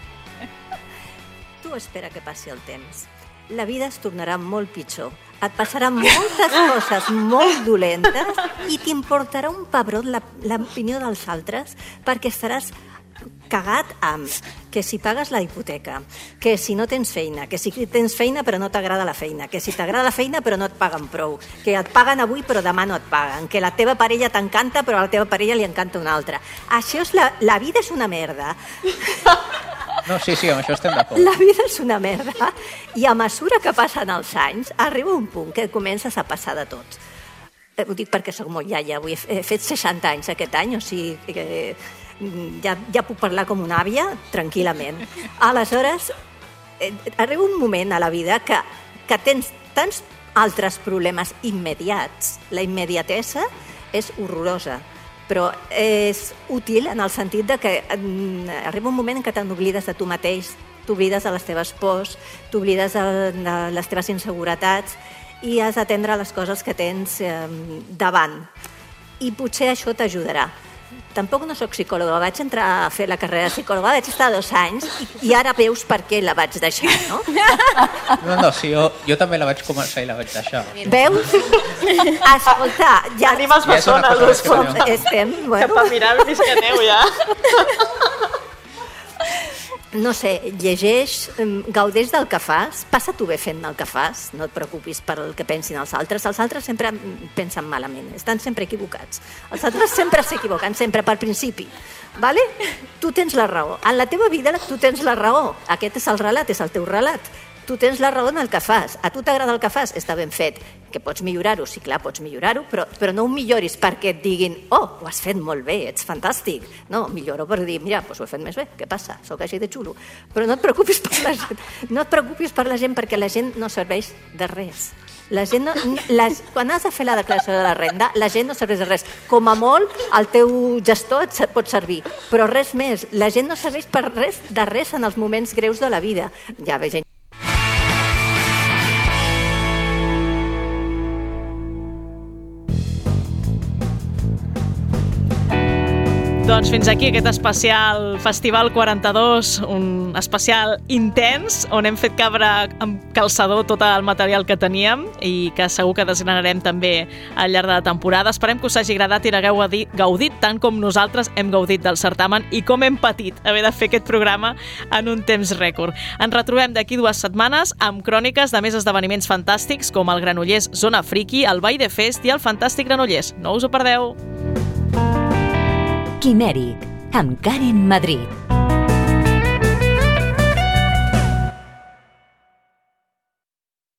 Tu espera que passi el temps. La vida es tornarà molt pitjor. Et passaran moltes coses molt dolentes i t'importarà un pebrot la- l'opinió dels altres perquè estaràs cagat amb que si pagues la hipoteca, que si no tens feina, que si tens feina però no t'agrada la feina, que si t'agrada la feina però no et paguen prou, que et paguen avui però demà no et paguen, que la teva parella t'encanta però a la teva parella li encanta una altra. Això és la, la vida és una merda. No, sí, sí, amb això estem d'acord. La vida és una merda i a mesura que passen els anys arriba un punt que comences a passar de tots. Eh, Ho dic perquè soc molt iaia, avui he fet 60 anys aquest any, o sigui que ja, ja puc parlar com una àvia tranquil·lament. Aleshores, eh, arriba un moment a la vida que, que tens tants altres problemes immediats. La immediatesa és horrorosa, però és útil en el sentit de que mm, arriba un moment en què te n'oblides de tu mateix, t'oblides de les teves pors, t'oblides de, de les teves inseguretats i has d'atendre les coses que tens eh, davant. I potser això t'ajudarà. Tampoc no sóc psicòloga, vaig entrar a fer la carrera de psicòloga, vaig estar dos anys i, ara veus per què la vaig deixar, no? No, no, sí, jo, jo també la vaig començar i la vaig deixar. Veus? Escolta, ja... Tenim els Ja és una bessones, cosa que estem, bueno... Cap a mirar el visqueteu, ja. No sé, llegeix, gaudeix del que fas, passa tu bé fent el que fas, no et preocupis per el que pensin els altres. Els altres sempre mm, pensen malament, estan sempre equivocats. Els altres sempre s'equivoquen, sempre per principi. Vale? Tu tens la raó. En la teva vida tu tens la raó. Aquest és el relat, és el teu relat. Tu tens la raó en el que fas. A tu t'agrada el que fas? Està ben fet. Que pots millorar-ho? Sí, clar, pots millorar-ho, però, però no ho milloris perquè et diguin oh, ho has fet molt bé, ets fantàstic. No, milloro per dir, mira, doncs ho he fet més bé, què passa? Sóc així de xulo. Però no et preocupis per la gent, no et preocupis per la gent perquè la gent no serveix de res. La gent no, la, quan has de fer la declaració de la renda, la gent no serveix de res. Com a molt, el teu gestor et pot servir, però res més. La gent no serveix per res de res en els moments greus de la vida. Ja ve gent Doncs fins aquí aquest especial Festival 42, un especial intens, on hem fet cabre amb calçador tot el material que teníem i que segur que desgranarem també al llarg de la temporada. Esperem que us hagi agradat i l'hagueu gaudit tant com nosaltres hem gaudit del certamen i com hem patit haver de fer aquest programa en un temps rècord. Ens retrobem d'aquí dues setmanes amb cròniques de més esdeveniments fantàstics com el Granollers Zona Friki, el Ball de Fest i el Fantàstic Granollers. No us ho perdeu! Quimèric, amb Karen Madrid.